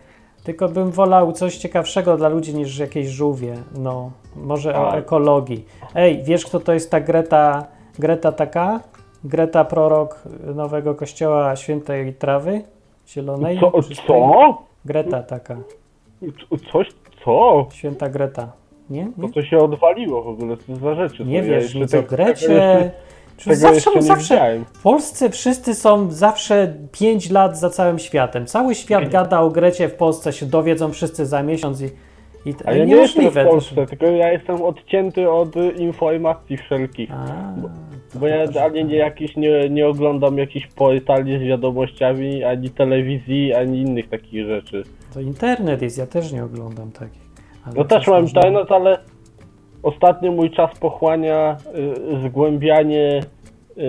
C: Tylko bym wolał coś ciekawszego dla ludzi niż jakieś żółwie. No, może o
B: A.
C: ekologii. Ej, wiesz kto to jest ta Greta, Greta taka? Greta prorok nowego kościoła świętej trawy zielonej?
B: Co? Co?
C: Greta taka,
B: Coś? Co?
C: święta Greta. Nie?
B: To
C: Nie,
B: co się odwaliło w ogóle? Co za rzeczy?
C: nie?
B: Ja
C: wiesz
B: jeszcze
C: nic o Grecie.
B: Tego
C: zawsze, zawsze. W Polsce wszyscy są zawsze 5 lat za całym światem. Cały świat gada o Grecie w Polsce, się dowiedzą wszyscy za miesiąc i, i
B: A ja nie jestem w. Polsce, tylko ja jestem odcięty od informacji wszelkich.
C: A,
B: Bo ja ani nie jakiś nie, nie oglądam jakichś portali z wiadomościami, ani telewizji, ani innych takich rzeczy.
C: To internet jest, ja też nie oglądam takich.
B: No też mam
C: można-
B: internet, ale ostatnio mój czas pochłania y, zgłębianie y,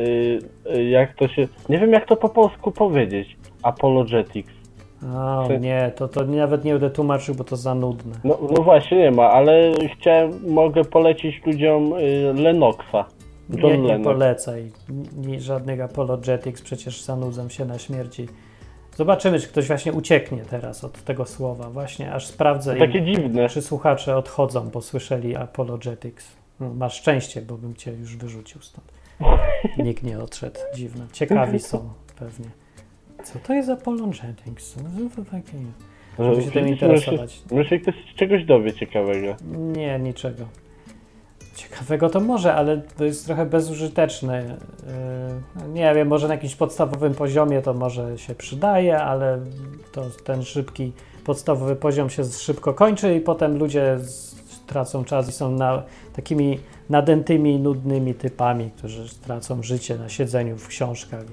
B: y, y, jak to się... Nie wiem jak to po polsku powiedzieć. Apologetics.
C: A,
B: Czy-
C: nie, to, to nawet nie będę tłumaczył, bo to za nudne.
B: No, no właśnie nie ma, ale chciałem, mogę polecić ludziom y, Lenoxa. John
C: Nie, nie
B: Lennox.
C: polecaj. Ni, żadnych apologetics, przecież zanudzam się na śmierci. Zobaczymy, czy ktoś właśnie ucieknie teraz od tego słowa. Właśnie, aż sprawdzę,
B: Takie
C: im,
B: dziwne.
C: czy słuchacze odchodzą, bo słyszeli apologetics. No, masz szczęście, bo bym cię już wyrzucił stąd. Nikt nie odszedł. Dziwne. Ciekawi są pewnie. Co to jest apologetics? Co to takie? Żeby się tym interesować.
B: Może ktoś czegoś dowie ciekawego.
C: Nie, niczego. Ciekawego to może, ale to jest trochę bezużyteczne. Yy, Nie wiem, może na jakimś podstawowym poziomie to może się przydaje, ale to ten szybki, podstawowy poziom się szybko kończy i potem ludzie z- tracą czas i są na, takimi nadętymi, nudnymi typami, którzy tracą życie na siedzeniu w książkach,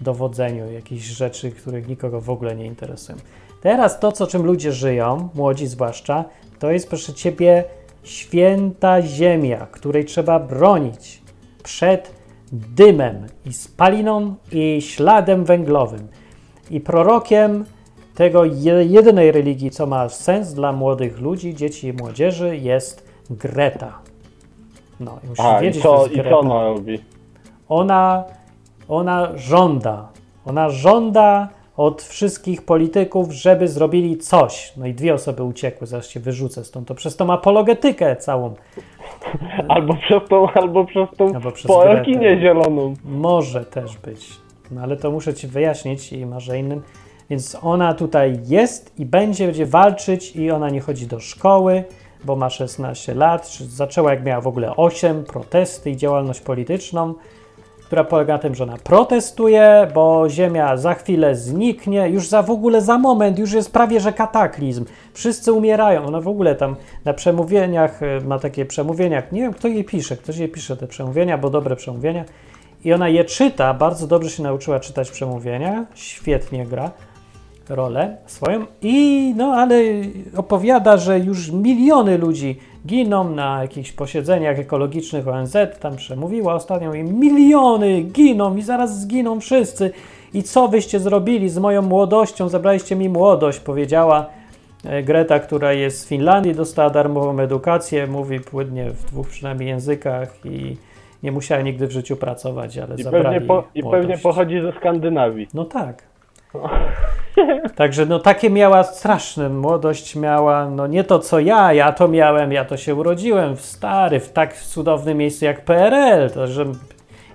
C: dowodzeniu jakichś rzeczy, których nikogo w ogóle nie interesują. Teraz to, co czym ludzie żyją, młodzi zwłaszcza, to jest proszę ciebie święta ziemia, której trzeba bronić przed dymem i spaliną i śladem węglowym. I prorokiem tego je- jedynej religii, co ma sens dla młodych ludzi, dzieci i młodzieży, jest Greta. No, i musisz
B: A,
C: wiedzieć,
B: co, i
C: Greta
B: co ona robi?
C: ona, ona żąda. Ona żąda od wszystkich polityków, żeby zrobili coś. No i dwie osoby uciekły, zaraz się wyrzucę stąd. To przez tą apologetykę całą.
B: Albo przez tą, albo przez tą
C: Albo przez
B: poekinię
C: Gretę.
B: zieloną.
C: Może też być. No ale to muszę ci wyjaśnić i może innym. Więc ona tutaj jest i będzie, będzie walczyć i ona nie chodzi do szkoły, bo ma 16 lat. Zaczęła jak miała w ogóle 8, protesty i działalność polityczną, która polega na tym, że ona protestuje, bo ziemia za chwilę zniknie, już za w ogóle za moment, już jest prawie że kataklizm. Wszyscy umierają. Ona w ogóle tam na przemówieniach y, ma takie przemówienia. Nie wiem, kto jej pisze, ktoś jej pisze te przemówienia, bo dobre przemówienia. I ona je czyta, bardzo dobrze się nauczyła czytać przemówienia, świetnie gra rolę swoją i no ale opowiada, że już miliony ludzi giną na jakichś posiedzeniach ekologicznych ONZ, tam przemówiła ostatnio i miliony giną i zaraz zginą wszyscy i co wyście zrobili z moją młodością, zabraliście mi młodość, powiedziała e, Greta, która jest z Finlandii, dostała darmową edukację, mówi płynnie w dwóch przynajmniej językach i nie musiała nigdy w życiu pracować, ale
B: I
C: zabrali
B: pewnie, po, I
C: młodość.
B: pewnie pochodzi ze Skandynawii.
C: No tak. Także no takie miała straszne, młodość miała, no nie to co ja, ja to miałem, ja to się urodziłem w stary, w tak cudownym miejscu jak PRL, to że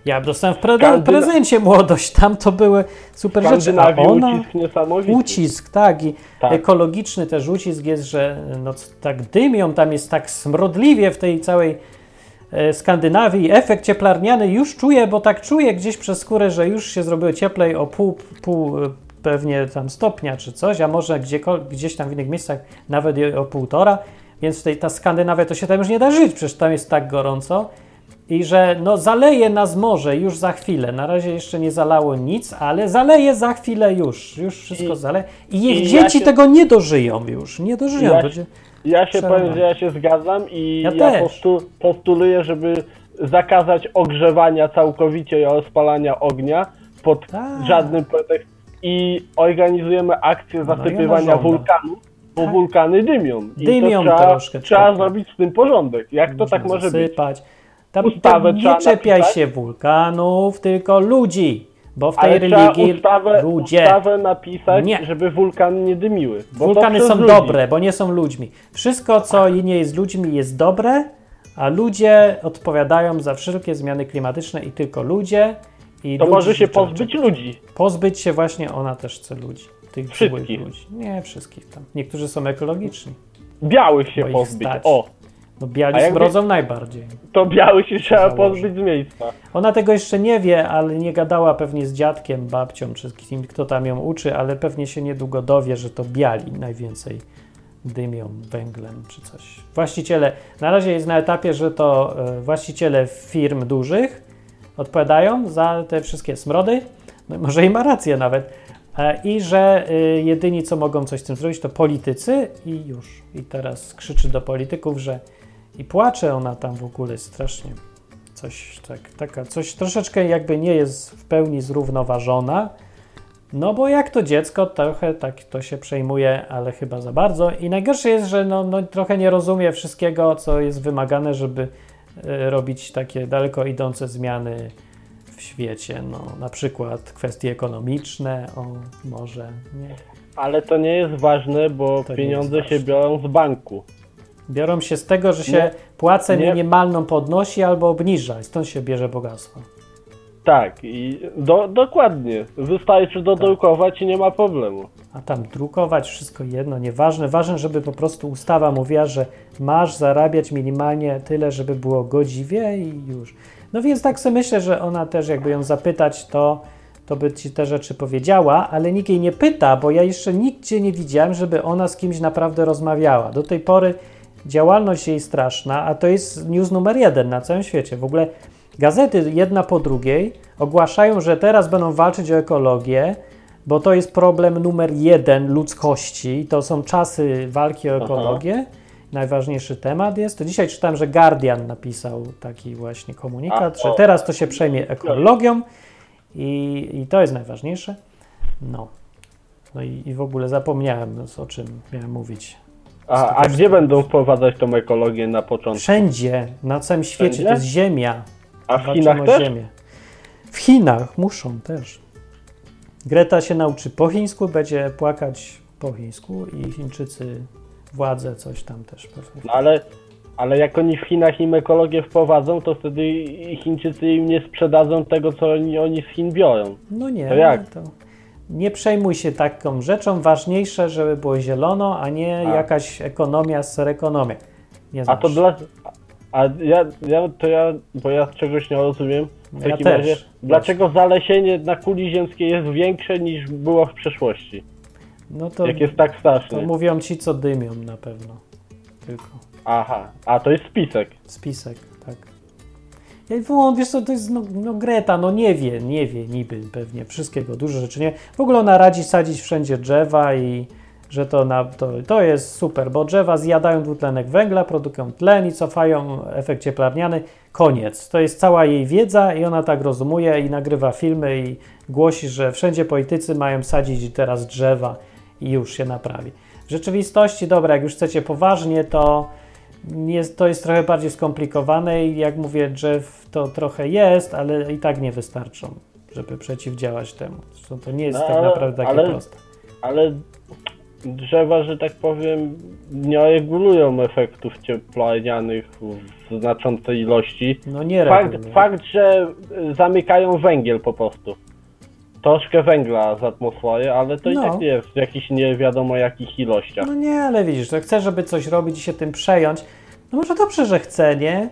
C: ja dostałem w pre prezencie młodość, tam to były super rzeczy, a ona...
B: ucisk niesamowity.
C: Ucisk, tak, i
B: Tak.
C: ekologiczny też ucisk jest, że no, tak dymią, tam jest tak smrodliwie w tej całej e, Skandynawii. Efekt cieplarniany już czuję, bo tak czuję gdzieś przez skórę, że już się zrobiło cieplej o pół, pół pewnie tam stopnia czy coś, a może gdzieś tam w innych miejscach nawet o półtora, więc tej, ta Skandynawia to się tam już nie da żyć, przecież tam jest tak gorąco. I że no zaleje nas morze już za chwilę. Na razie jeszcze nie zalało nic, ale zaleje za chwilę już. Już wszystko
B: I-
C: zaleje. I ich
B: i ja
C: dzieci
B: się-
C: tego nie dożyją już. Nie dożyją.
B: Ja
C: Będzie...
B: Ja się
C: Przerwa.
B: powiem, że ja się zgadzam i
C: Ja
B: ja, postu, postuluję, żeby zakazać ogrzewania całkowicie i rozpalania ognia pod
C: Tak.
B: żadnym pretekstem i organizujemy akcję
C: No
B: zasypywania
C: żąda.
B: wulkanów, bo
C: Tak.
B: wulkany dymią. I
C: Dymią
B: trzeba,
C: troszkę,
B: trzeba
C: tak.
B: zrobić z tym porządek. Jak to tak może być?
C: zasypać. Tam,
B: Ustawę
C: tam nie czepiaj
B: napisać.
C: się wulkanów, tylko ludzi. Bo w tej
B: Ale
C: religii
B: ustawę,
C: ludzie.
B: ustawę napisać,
C: Nie.
B: żeby wulkany nie dymiły.
C: Wulkany są
B: ludzi.
C: dobre, bo nie są ludźmi. Wszystko, co nie jest ludźmi, jest dobre, a ludzie odpowiadają za wszelkie zmiany klimatyczne i tylko ludzie. I
B: To może się pozbyć ludzi.
C: Pozbyć się właśnie, ona też chce ludzi. Tych
B: Wszystkich.
C: ludzi. Nie wszystkich tam. Niektórzy są ekologiczni.
B: Białych się pozbyć.
C: stać.
B: O,
C: No biali
B: jakby-
C: smrodzą najbardziej.
B: to białych się trzeba pozbyć z miejsca.
C: Ona tego jeszcze nie wie, ale nie gadała pewnie z dziadkiem, babcią, czy z kim, kto tam ją uczy, ale pewnie się niedługo dowie, że to biali najwięcej dymią węglem czy coś. Właściciele, na razie jest na etapie, że to e, właściciele firm dużych odpowiadają za te wszystkie smrody, no, może i ma rację nawet, e, i że y, jedyni, co mogą coś z tym zrobić, to politycy i już. I teraz krzyczy do polityków, że i płacze ona tam w ogóle strasznie. Coś, tak, taka, coś troszeczkę jakby nie jest w pełni zrównoważona, no bo jak to dziecko, trochę tak to się przejmuje, ale chyba za bardzo. I najgorsze jest, że no, no trochę nie rozumie wszystkiego, co jest wymagane, żeby robić takie daleko idące zmiany w świecie. No, na przykład kwestie ekonomiczne, o może nie.
B: Ale to nie jest ważne, bo
C: To
B: pieniądze się biorą z banku.
C: Biorą się z tego, że się
B: Nie.
C: płacę
B: Nie.
C: minimalną podnosi albo obniża i stąd się bierze bogactwo.
B: Tak, i do, dokładnie. Wystarczy dodrukować i nie ma problemu.
C: A tam drukować wszystko jedno, nieważne. Ważne, żeby po prostu ustawa mówiła, że masz zarabiać minimalnie tyle, żeby było godziwie i już. No więc tak sobie myślę, że ona też jakby ją zapytać, to, to by ci te rzeczy powiedziała, ale nikt jej nie pyta, bo ja jeszcze nigdzie nie widziałem, żeby ona z kimś naprawdę rozmawiała. Do tej pory działalność jej straszna, a to jest news numer jeden na całym świecie. W ogóle gazety jedna po drugiej ogłaszają, że teraz będą walczyć o ekologię, bo to jest problem numer jeden ludzkości. To są czasy walki o
B: Aha.
C: ekologię. Najważniejszy temat jest. To dzisiaj czytałem, że Guardian napisał taki właśnie komunikat,
B: A,
C: że teraz to się przejmie ekologią i, i to jest najważniejsze. No. No i, i w ogóle zapomniałem, no, o czym miałem mówić.
B: A, a gdzie będą wprowadzać tą ekologię na początku?
C: Wszędzie, na całym świecie,
B: Wszędzie?
C: to jest ziemia.
B: A w Chinach też?
C: ziemię. W Chinach muszą też. Greta się nauczy po chińsku, będzie płakać po chińsku i Chińczycy, władze coś tam też pewnie.
B: No ale, ale jak oni w Chinach im ekologię wprowadzą, to wtedy Chińczycy im nie sprzedadzą tego, co oni, oni z Chin biorą.
C: No nie,
B: To jak?
C: to nie przejmuj się taką rzeczą. Ważniejsze, żeby było zielono, a nie
B: A.
C: jakaś ekonomia z ekonomia. Nie
B: A to
C: znasz.
B: dla... A ja, ja, to ja, bo ja czegoś nie rozumiem. W
C: Ja
B: takim
C: też.
B: razie, dlaczego zalesienie na kuli ziemskiej jest większe niż było w przeszłości?
C: No to,
B: Jak jest tak
C: to
B: straszne.
C: mówią ci, co dymią na pewno. Tylko.
B: Aha, a to jest spisek.
C: Spisek, tak. Ja wyłącz, wiesz co, to jest no, no Greta, no nie wie, nie wie niby pewnie wszystkiego, dużo rzeczy nie. W ogóle ona radzi sadzić wszędzie drzewa i że to, na, to, to jest super, bo drzewa zjadają dwutlenek węgla, produkują tlen i cofają efekt cieplarniany. Koniec. To jest cała jej wiedza i ona tak rozumuje i nagrywa filmy i głosi, że wszędzie politycy mają sadzić teraz drzewa i już się naprawi. W rzeczywistości, dobra, jak już chcecie poważnie, to jest, to jest trochę bardziej skomplikowane i jak mówię, drzew to trochę jest, ale i tak nie wystarczą, żeby przeciwdziałać temu. Zresztą to nie jest
B: No,
C: tak naprawdę takie
B: ale-
C: proste.
B: Ale drzewa, że tak powiem, nie regulują efektów cieplarnianych w znaczącej ilości.
C: No nie
B: Fakt, fakt, że y, zamykają węgiel po prostu. Troszkę węgla z atmosfery, ale to i
C: No.
B: tak nie jest w jakichś nie wiadomo jakich ilościach.
C: No nie, ale widzisz, to chce, żeby coś robić i się tym przejąć. No może dobrze, że chce, nie?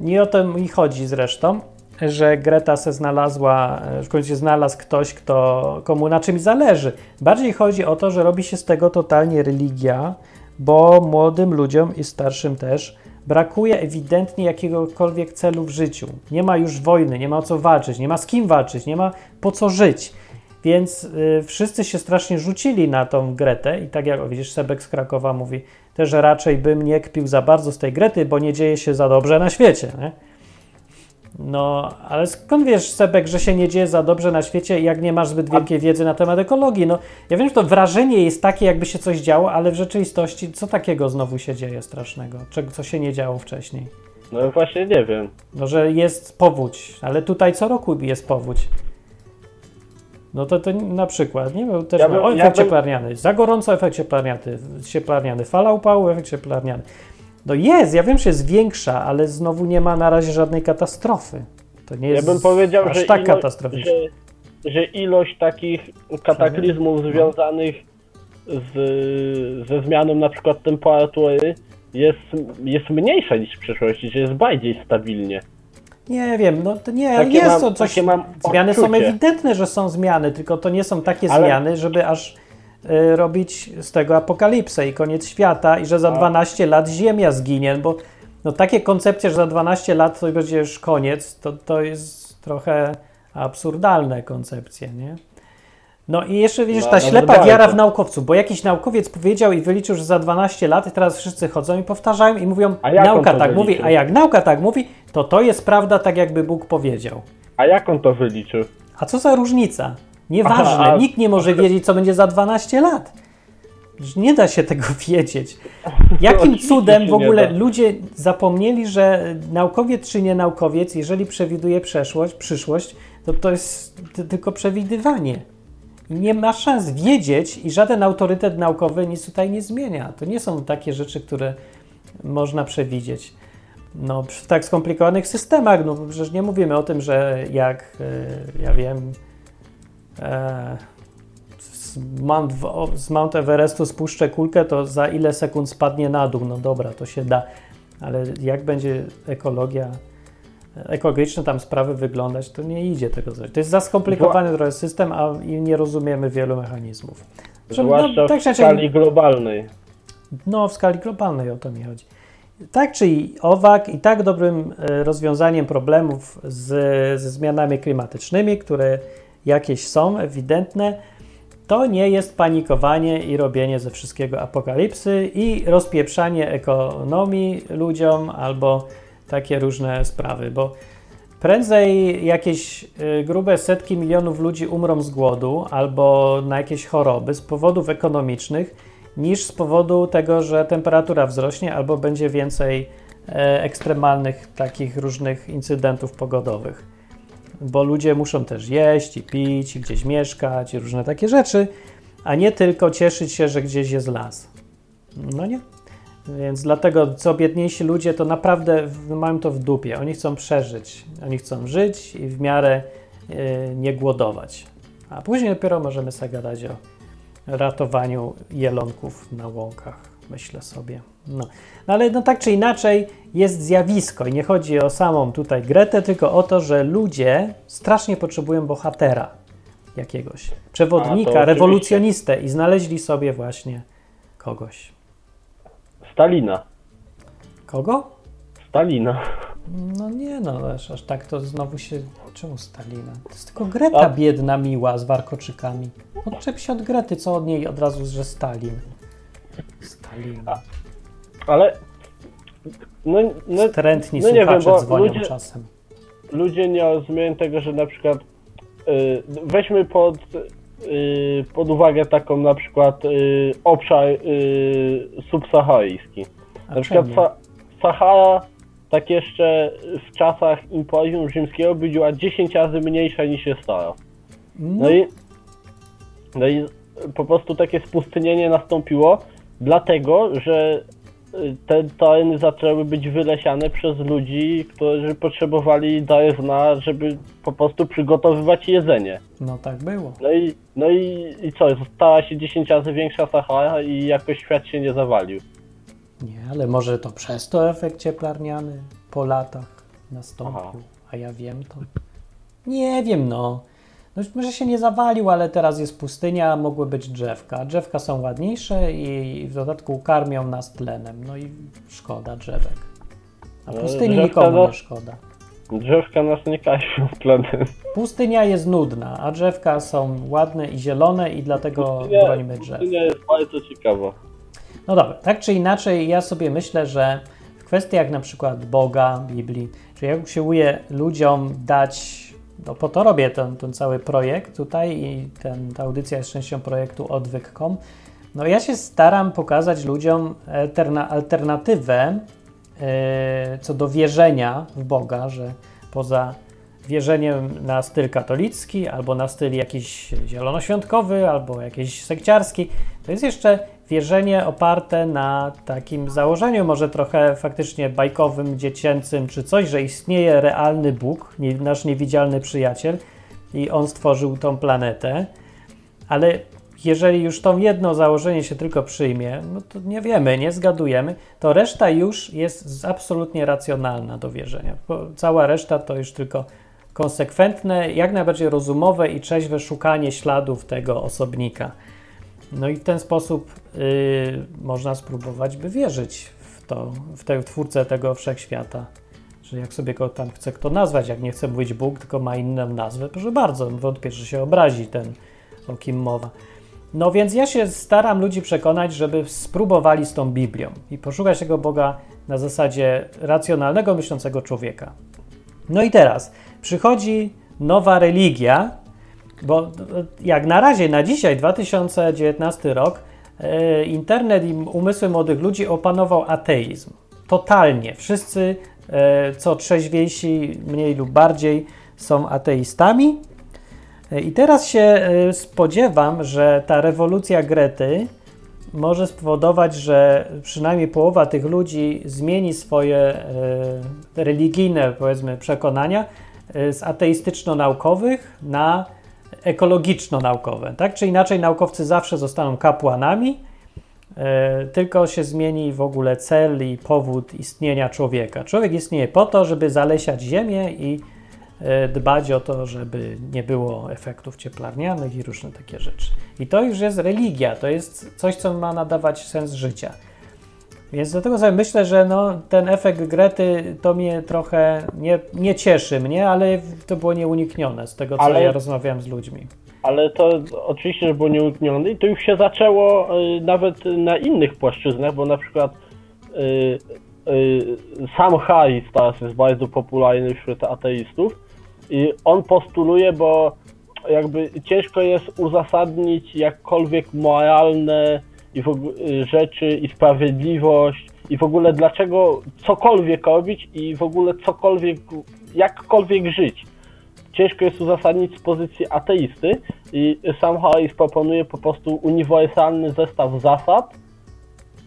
C: Nie o to mi chodzi zresztą, że Greta se znalazła, w końcu znalazł ktoś, kto, komu na czymś zależy. Bardziej chodzi o to, że robi się z tego totalnie religia, bo młodym ludziom i starszym też brakuje ewidentnie jakiegokolwiek celu w życiu. Nie ma już wojny, nie ma o co walczyć, nie ma z kim walczyć, nie ma po co żyć. Więc y, wszyscy się strasznie rzucili na tą Gretę i tak jak widzisz, Sebek z Krakowa mówi też, że raczej bym nie kpił za bardzo z tej Grety, bo nie dzieje się za dobrze na świecie. Nie? No, ale skąd wiesz, Sebek, że się nie dzieje za dobrze na świecie, jak nie masz zbyt wielkiej wiedzy na temat ekologii? No, ja wiem, że to wrażenie jest takie, jakby się coś działo, ale w rzeczywistości co takiego znowu się dzieje strasznego? Czego, co się nie działo wcześniej?
B: No właśnie nie wiem.
C: No, że jest powódź, ale tutaj co roku jest powódź. No to, to na przykład, nie wiem, też
B: Ja bym-
C: o,
B: ja
C: efekt
B: bym-
C: cieplarniany, za gorąco efekt cieplarniany, cieplarniany, fala upału, efekt cieplarniany. No jest, ja wiem, że jest większa, ale znowu nie ma na razie żadnej katastrofy. To nie
B: Ja
C: jest
B: bym powiedział,
C: aż
B: że,
C: tak
B: ilo-
C: katastroficzne.
B: że, że ilość takich kataklizmów związanych z, ze zmianą na przykład temperatury jest, jest mniejsza niż w przeszłości, że jest bardziej stabilnie.
C: Nie wiem, no to nie,
B: Takie
C: jest
B: mam-
C: to coś. Zmiany są ewidentne, że są zmiany, tylko to nie są takie
B: Ale-
C: zmiany, żeby aż robić z tego apokalipsę i koniec świata i że za 12 lat Ziemia zginie, bo no takie koncepcje, że za 12 lat to będzie już koniec, to, to jest trochę absurdalne koncepcje, nie? No i jeszcze widzisz,
B: No,
C: ta
B: nawet
C: ślepa
B: bardzo.
C: wiara w naukowców, bo jakiś naukowiec powiedział i wyliczył, że za 12 lat i teraz wszyscy chodzą i powtarzają i mówią,
B: A jak on
C: nauka tak mówi, a jak nauka tak mówi, to to jest prawda tak jakby Bóg powiedział.
B: A jak on to wyliczył?
C: A co za różnica? Nieważne,
B: Aha,
C: nikt nie może wiedzieć, co będzie za 12 lat. Nie da się tego wiedzieć. Jakim cudem w ogóle ludzie zapomnieli, że naukowiec czy nie naukowiec, jeżeli przewiduje przeszłość, przyszłość, to to jest ty- tylko przewidywanie. Nie ma szans wiedzieć i żaden autorytet naukowy nic tutaj nie zmienia. To nie są takie rzeczy, które można przewidzieć. No, przy tak skomplikowanych systemach, no przecież nie mówimy o tym, że jak, e, ja wiem, e, z, Mount, z Mount Everestu spuszczę kulkę, to za ile sekund spadnie na dół? No dobra, to się da, ale jak będzie ekologia, ekologiczne tam sprawy wyglądać, to nie idzie tego zrobić. To jest za skomplikowany trochę system, a nie rozumiemy wielu mechanizmów. Że-
B: Zwłaszcza
C: tak
B: w
C: czy inaczej-
B: skali globalnej.
C: no, w skali globalnej o to mi chodzi. Tak czy owak, i tak dobrym e, rozwiązaniem problemów z, ze zmianami klimatycznymi, które jakieś są ewidentne, to nie jest panikowanie i robienie ze wszystkiego apokalipsy i rozpieprzanie ekonomii ludziom albo takie różne sprawy, bo prędzej jakieś y, grube setki milionów ludzi umrą z głodu albo na jakieś choroby z powodów ekonomicznych, niż z powodu tego, że temperatura wzrośnie albo będzie więcej e, ekstremalnych takich różnych incydentów pogodowych. Bo ludzie muszą też jeść i pić, i gdzieś mieszkać, i różne takie rzeczy, a nie tylko cieszyć się, że gdzieś jest las. No nie. Więc dlatego co biedniejsi ludzie to naprawdę mają to w dupie. Oni chcą przeżyć, oni chcą żyć i w miarę e, nie głodować. A później dopiero możemy sobie gadać o ratowaniu jelonków na łąkach, myślę sobie. No. no ale no tak czy inaczej jest zjawisko i nie chodzi o samą tutaj Gretę, tylko o to, że ludzie strasznie potrzebują bohatera jakiegoś, przewodnika, rewolucjonistę i znaleźli sobie właśnie kogoś.
B: Stalina.
C: Kogo?
B: Stalina.
C: No nie no, aż, aż tak to znowu się... Czemu Stalina? To jest tylko Greta
B: A-
C: biedna, miła, z warkoczykami. Odczep się od Grety, co od niej od razu, że Stalin. Stalina.
B: Ale. No, no, no nie wiem,
C: słuchacze
B: bo
C: dzwonią
B: ludzie-
C: czasem.
B: ludzie nie rozumieją tego, że na przykład y, weźmy pod, y, pod uwagę taką na przykład y, obszar y, subsaharyjski.
C: A
B: Na przykład
C: czemu?
B: Sa Sahara tak jeszcze w czasach Imperium Rzymskiego była 10 razy mniejsza niż jest teraz.
C: No,
B: No i, no i po prostu takie spustynienie nastąpiło, dlatego że y, te tereny zaczęły być wylesiane przez ludzi, którzy potrzebowali drewna, żeby po prostu przygotowywać jedzenie.
C: no tak było.
B: No i, no i, i co, stała się 10 razy większa Sahara i jakoś świat się nie zawalił.
C: Nie, ale może to przez to efekt cieplarniany po latach nastąpił,
B: Aha.
C: a ja wiem to. Nie wiem, no. No. Może się nie zawalił, ale teraz jest pustynia, mogły być drzewka. Drzewka są ładniejsze i w dodatku karmią nas tlenem. No i szkoda drzewek. A
B: No,
C: pustyni
B: drzewka
C: nikomu nie
B: nas-
C: szkoda.
B: Drzewka nas nie kasią tlenem.
C: Pustynia jest nudna, a drzewka są ładne i zielone i dlatego
B: Pustynia-
C: bronimy drzew.
B: Pustynia jest bardzo ciekawa.
C: No dobra, tak czy inaczej, ja sobie myślę, że w kwestiach na przykład Boga, Biblii, czy jak usiłuję ludziom dać, no po to robię ten, ten cały projekt tutaj i ten, ta audycja jest częścią projektu odwyk.com, no ja się staram pokazać ludziom alterna, alternatywę e, co do wierzenia w Boga, że poza wierzeniem na styl katolicki, albo na styl jakiś zielonoświątkowy, albo jakiś sekciarski, to jest jeszcze wierzenie oparte na takim założeniu, może trochę faktycznie bajkowym, dziecięcym, czy coś, że istnieje realny Bóg, nasz niewidzialny przyjaciel i on stworzył tą planetę, ale jeżeli już to jedno założenie się tylko przyjmie, no to nie wiemy, nie zgadujemy, to reszta już jest absolutnie racjonalna do wierzenia. Cała reszta to już tylko konsekwentne, jak najbardziej rozumowe i trzeźwe szukanie śladów tego osobnika. No i w ten sposób y, można spróbować, by wierzyć w to, w tę twórcę tego wszechświata. Że jak sobie go tam chce kto nazwać, jak nie chce mówić Bóg, tylko ma inną nazwę, proszę bardzo, wątpię, że się obrazi ten, o kim mowa. No więc ja się staram ludzi przekonać, żeby spróbowali z tą Biblią i poszukać tego Boga na zasadzie racjonalnego, myślącego człowieka. No i teraz przychodzi nowa religia, bo jak na razie, na dzisiaj, 2019 rok, e, internet i umysły młodych ludzi opanował ateizm. Totalnie. Wszyscy, e, co trzeźwiejsi, mniej lub bardziej, są ateistami. E, I teraz się e, spodziewam, że ta rewolucja Grety może spowodować, że przynajmniej połowa tych ludzi zmieni swoje e, religijne, powiedzmy, przekonania e, z ateistyczno-naukowych na ekologiczno-naukowe. Tak czy inaczej, naukowcy zawsze zostaną kapłanami, e, tylko się zmieni w ogóle cel i powód istnienia człowieka. Człowiek istnieje po to, żeby zalesiać ziemię i e, dbać o to, żeby nie było efektów cieplarnianych i różne takie rzeczy. I to już jest religia, to jest coś, co ma nadawać sens życia. Więc dlatego sobie myślę, że no, ten efekt Grety to mnie trochę nie, nie cieszy mnie, ale to było nieuniknione z tego, co
B: Ale-
C: ja rozmawiam z ludźmi.
B: Ale to oczywiście, że było nieuniknione i to już się zaczęło y, nawet na innych płaszczyznach, bo na przykład y, y, sam Harris teraz jest bardzo popularny wśród ateistów i on postuluje, bo jakby ciężko jest uzasadnić jakkolwiek moralne i w ogóle, y, rzeczy i sprawiedliwość i w ogóle dlaczego cokolwiek robić i w ogóle cokolwiek, jakkolwiek żyć ciężko jest uzasadnić z pozycji ateisty i sam Harris proponuje po prostu uniwersalny zestaw zasad,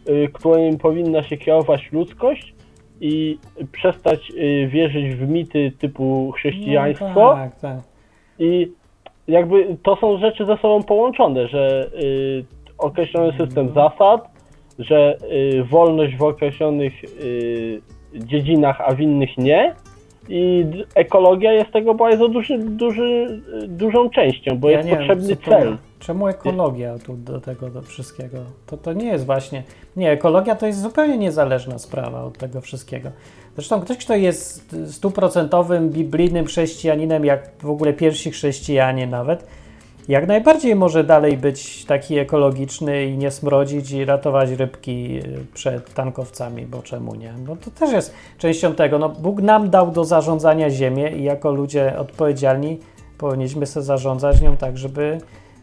B: y, którym powinna się kierować ludzkość i przestać y, wierzyć w mity typu chrześcijaństwo
C: No, tak, tak.
B: i jakby to są rzeczy ze sobą połączone, że y, określony system zasad, że y, wolność w określonych y, dziedzinach, a w innych nie. I ekologia jest tego bardzo duży, duży, dużą częścią, bo
C: Ja
B: jest
C: wiem,
B: potrzebny
C: to-
B: cel.
C: Czemu ekologia tu do tego, do wszystkiego? To, to nie jest właśnie. Nie, ekologia to jest zupełnie niezależna sprawa od tego wszystkiego. Zresztą ktoś, kto jest stuprocentowym biblijnym chrześcijaninem, jak w ogóle pierwsi chrześcijanie nawet, jak najbardziej może dalej być taki ekologiczny i nie smrodzić i ratować rybki y, przed tankowcami, bo czemu nie? Bo to też jest częścią tego. No, Bóg nam dał do zarządzania ziemię i jako ludzie odpowiedzialni powinniśmy sobie zarządzać nią tak, żeby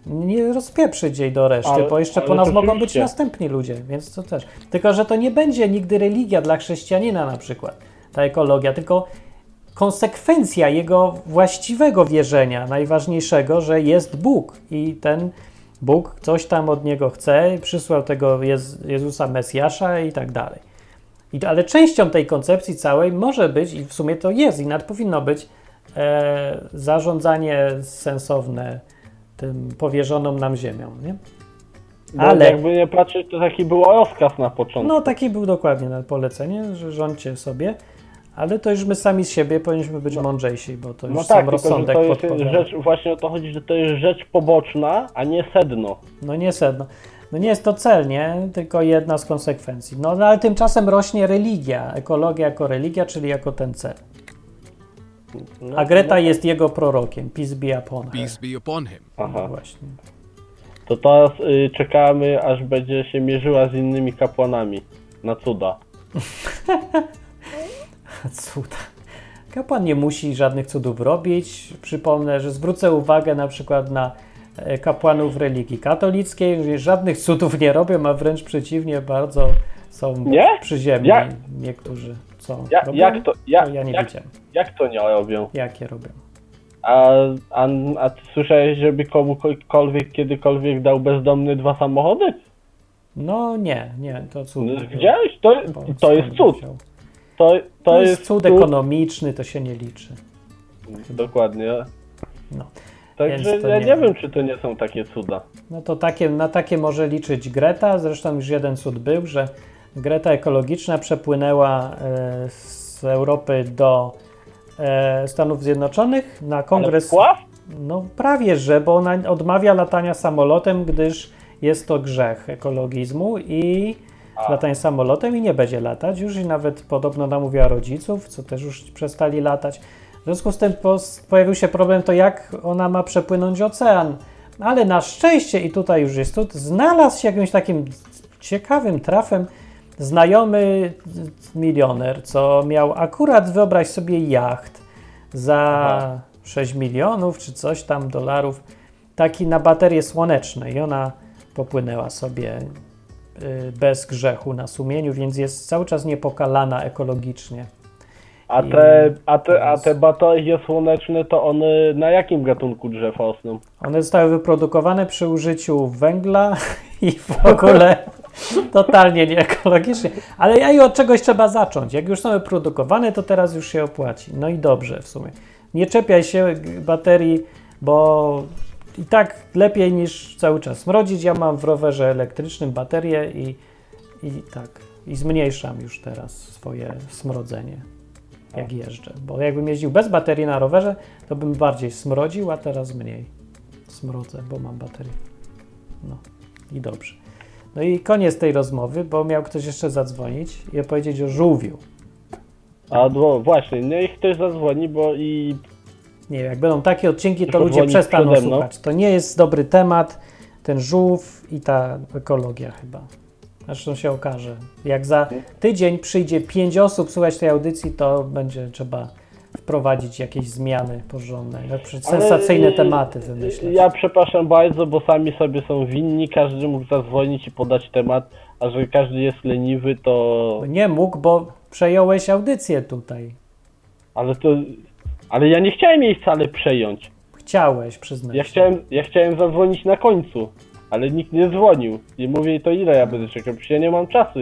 C: nie rozpieprzyć jej do reszty,
B: Ale-
C: bo jeszcze po nas mogą być następni ludzie, więc to też. Tylko, że to nie będzie nigdy religia dla chrześcijanina na przykład, ta ekologia, tylko konsekwencja jego właściwego wierzenia, najważniejszego, że jest Bóg i ten Bóg coś tam od niego chce, przysłał tego Jez- Jezusa Mesjasza i tak dalej. I, ale częścią tej koncepcji całej może być, i w sumie to jest, i nawet powinno być, e, zarządzanie sensowne tym powierzoną nam ziemią. Nie?
B: Bo
C: Ale-
B: jakby nie patrzeć, to taki był rozkaz na początku.
C: No taki był dokładnie na polecenie, że rządźcie sobie, ale to już my sami z siebie powinniśmy być mądrzejsi, bo to już
B: no
C: sam
B: tak, tylko że
C: rozsądek
B: to jest rzecz, właśnie o to chodzi, że to jest rzecz poboczna, a nie sedno.
C: No nie sedno. No nie jest to cel, nie? Tylko jedna z konsekwencji. No, no ale tymczasem rośnie religia, ekologia jako religia, czyli jako ten cel.
B: No,
C: A Greta
B: no,
C: jest jego prorokiem. Peace be upon her.
F: Peace be upon him.
B: Aha.
C: No właśnie.
B: To teraz y, czekamy, aż będzie się mierzyła z innymi kapłanami. Na cuda.
C: Cuda. Kapłan nie musi żadnych cudów robić. Przypomnę, że zwrócę uwagę na przykład na e, kapłanów religii katolickiej, że żadnych cudów nie robią, a wręcz przeciwnie, bardzo są
B: Nie?
C: przyziemni.
B: Jak?
C: Niektórzy co
B: Ja,
C: robią?
B: jak to, ja,
C: to ja nie
B: jak,
C: widziałem,
B: jak to nie robią?
C: jakie robią.
B: A, a, a ty słyszałeś, żeby komukolwiek kiedykolwiek dał bezdomny dwa samochody?
C: No nie, nie, to cud.
B: No, Widziałeś? To, to jest cud.
C: wziął?
B: To, to,
C: To jest
B: jest
C: cud ekonomiczny, to się nie liczy.
B: Dokładnie.
C: No.
B: Także ja
C: nie-
B: nie wiem, czy to nie są takie cuda.
C: No to takie, na takie może liczyć Greta. Zresztą już jeden cud był, że Greta ekologiczna przepłynęła e, z Europy do e, Stanów Zjednoczonych na kongres. No prawie, że, bo ona odmawia latania samolotem, gdyż jest to grzech ekologizmu i latanie samolotem i nie będzie latać już i nawet podobno namówiła rodziców, co też już przestali latać. W związku z tym pojawił się problem to jak ona ma przepłynąć ocean. Ale na szczęście i tutaj już jest tu, znalazł się jakimś takim ciekawym trafem znajomy milioner, co miał akurat, wyobraź sobie, jacht za
B: Aha.
C: 6 milionów czy coś tam dolarów, taki na baterie słoneczne i ona popłynęła sobie bez grzechu na sumieniu, więc jest cały czas niepokalana ekologicznie.
B: A te, a te, a te baterie słoneczne to one na jakim gatunku drzew rosną?
C: One zostały wyprodukowane przy użyciu węgla i w ogóle totalnie nieekologicznie. Ale ja i od czegoś trzeba zacząć. Jak już są wyprodukowane, to teraz już się opłaci. No i dobrze w sumie. Nie czepiaj się baterii, bo i tak lepiej niż cały czas smrodzić. Ja mam w rowerze elektrycznym baterię i, i tak. I zmniejszam już teraz swoje smrodzenie, jak jeżdżę. Bo jakbym jeździł bez baterii na rowerze, to bym bardziej smrodził, a teraz mniej smrodzę, bo mam baterię. No i dobrze. No i koniec tej rozmowy, bo miał ktoś jeszcze zadzwonić i opowiedzieć o żółwiu.
B: A no właśnie, niech ktoś zadzwoni, bo i
C: Nie wiem, jak będą takie odcinki, to ludzie przestaną słuchać. To nie jest dobry temat, ten żółw i ta ekologia chyba. Zresztą się okaże. Jak za tydzień przyjdzie pięć osób słuchać tej audycji, to będzie trzeba wprowadzić jakieś zmiany porządne,
B: Ale,
C: sensacyjne
B: y,
C: tematy wymyśleć.
B: Ja przepraszam bardzo, bo sami sobie są winni, każdy mógł zadzwonić i podać temat, a że każdy jest leniwy, to...
C: Nie mógł, bo przejąłeś audycję tutaj.
B: Ale to... Ale ja nie chciałem jej wcale przejąć.
C: Chciałeś, przyznać.
B: Ja
C: się.
B: chciałem, ja chciałem zadzwonić na końcu, ale nikt nie dzwonił. I mówię, to ile ja będę czekał? Przecież ja nie mam czasu.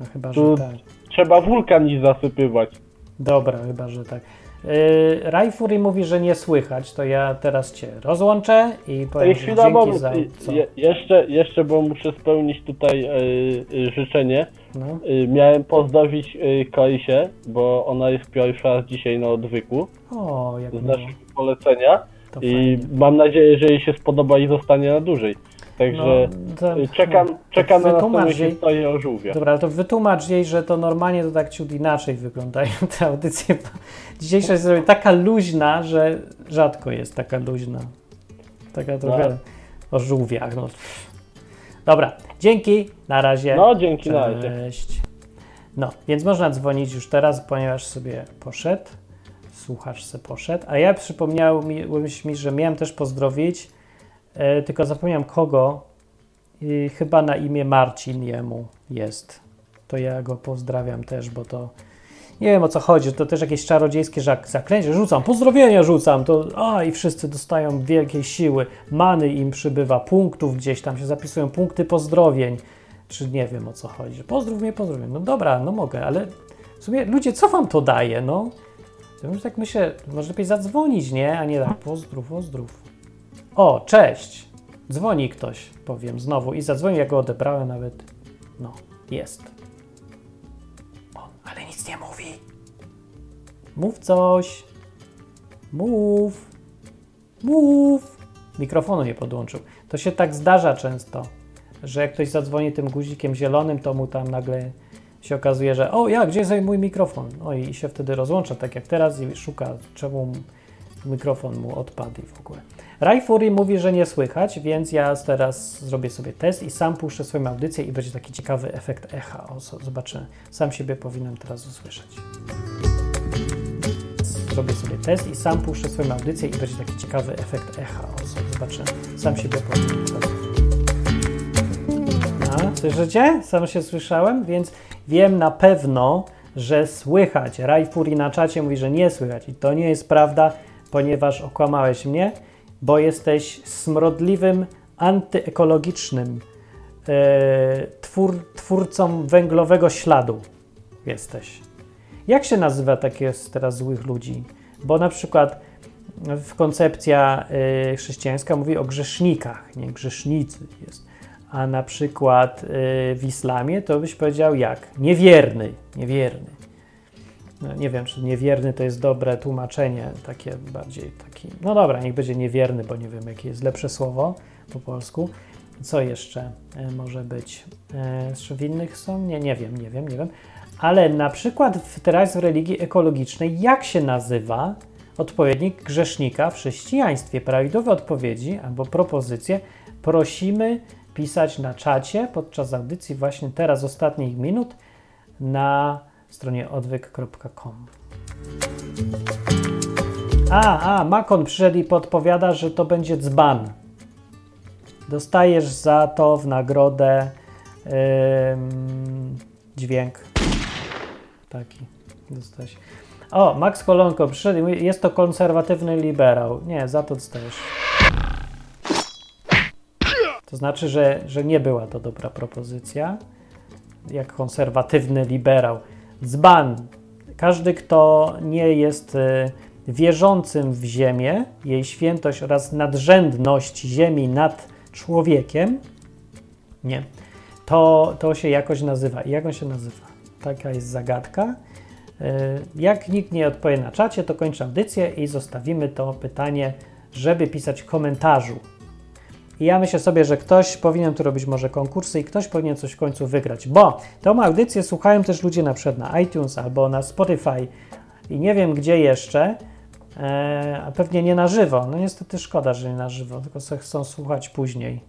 C: No, chyba,
B: Tu-
C: że tak.
B: Trzeba wulkan iść zasypywać.
C: Dobra, chyba, że tak. Yy, Rajfury mówi, że nie słychać, to ja teraz cię rozłączę i powiem,
B: Ej,
C: że
B: chwila,
C: dzięki
B: moment.
C: za... Co?
B: Je, jeszcze, jeszcze, bo muszę spełnić tutaj y, życzenie.
C: No,
B: Y, miałem pozdrowić y, bo ona jest pierwszy raz dzisiaj na odwyku
C: o, jak
B: z
C: miło.
B: naszego polecenia
C: To
B: i
C: fajnie.
B: mam nadzieję, że jej się spodoba i zostanie na dłużej. Także
C: No, to-
B: y, czekam,
C: to
B: czekam na
C: wytłumacz
B: następną
C: jej-
B: historię o żółwie.
C: Dobra, to wytłumacz jej, że to normalnie to tak ciut inaczej wyglądają te audycje. Dzisiejsza jest taka luźna, że rzadko jest taka luźna. Taka trochę o żółwiach. No. Dobra, dzięki, na razie.
B: No, dzięki, na razie.
C: No, więc można dzwonić już teraz, ponieważ sobie poszedł, słuchacz se poszedł, a ja przypomniałem mi, że miałem też pozdrowić, e, tylko zapomniałem kogo i chyba na imię Marcin jemu jest. To ja go pozdrawiam też, bo to nie wiem o co chodzi, to też jakieś czarodziejskie zaklęcie, rzucam, pozdrowienia rzucam, to a i wszyscy dostają wielkiej siły, many im przybywa, punktów gdzieś tam się zapisują, punkty pozdrowień, czy nie wiem o co chodzi, pozdrów mnie, pozdrów mnie, no dobra, no mogę, ale w sumie ludzie, co wam to daje, no? Ja już tak myślę, może lepiej zadzwonić, nie? A nie tak, pozdrów, pozdrów. O, cześć! Dzwoni ktoś, powiem znowu i zadzwoni, ja go odebrałem nawet. No, jest. Ale nic nie mówi. Mów coś. Mów. Mów. Mikrofonu nie podłączył. To się tak zdarza często, że jak ktoś zadzwoni tym guzikiem zielonym, to mu tam nagle się okazuje, że o, ja, gdzie jest mój mikrofon? No i się wtedy rozłącza, tak jak teraz i szuka, czemu mikrofon mu odpadł i w ogóle. Rajfury mówi, że nie słychać, więc ja teraz zrobię sobie test i sam puszczę swoją audycję i będzie taki ciekawy efekt echa. O, zobaczymy. Sam siebie powinienem teraz usłyszeć. Zrobię sobie test i sam puszczę swoją audycję i będzie taki ciekawy efekt echa. O, zobaczymy. Sam siebie powinienem teraz. Słyszycie? Sam się słyszałem, więc wiem na pewno, że słychać. Rajfuri na czacie mówi, że nie słychać i to nie jest prawda, ponieważ okłamałeś mnie, bo jesteś smrodliwym, antyekologicznym e, twór, twórcą węglowego śladu. Jesteś. Jak się nazywa takie teraz złych ludzi? Bo na przykład w koncepcja y, chrześcijańska mówi o grzesznikach, nie grzesznicy jest. A na przykład y, w islamie to byś powiedział jak? Niewierny, niewierny. No, nie wiem, czy niewierny to jest dobre tłumaczenie, takie bardziej taki. No dobra, niech będzie niewierny, bo nie wiem, jakie jest lepsze słowo po polsku. Co jeszcze e, może być? E, Jeszcze w innych są? Nie, nie wiem, nie wiem, nie wiem. Ale na przykład w, teraz w religii ekologicznej, jak się nazywa odpowiednik grzesznika w chrześcijaństwie? Prawidłowe odpowiedzi albo propozycje prosimy pisać na czacie podczas audycji właśnie teraz ostatnich minut na stronie odwyk.com. A, a, Makon przyszedł i podpowiada, że to będzie dzban. Dostajesz za to w nagrodę ym, dźwięk. Taki dostałeś. O, Max Kolonko przyszedł i mówi, jest to konserwatywny liberał. Nie, za to dostajesz. To znaczy, że, że nie była to dobra propozycja. Jak konserwatywny liberał. Dzban. Każdy, kto nie jest y, wierzącym w ziemię, jej świętość oraz nadrzędność ziemi nad człowiekiem, nie, to, to się jakoś nazywa. I jak on się nazywa? Taka jest zagadka. Y, Jak nikt nie odpowie na czacie, to kończę audycję i zostawimy to pytanie, żeby pisać w komentarzu. I ja myślę sobie, że ktoś powinien tu robić może konkursy i ktoś powinien coś w końcu wygrać, bo tą audycję słuchają też ludzie na przykład na iTunes albo na Spotify i nie wiem gdzie jeszcze, e, a pewnie nie na żywo. No niestety szkoda, że nie na żywo, tylko chcą słuchać później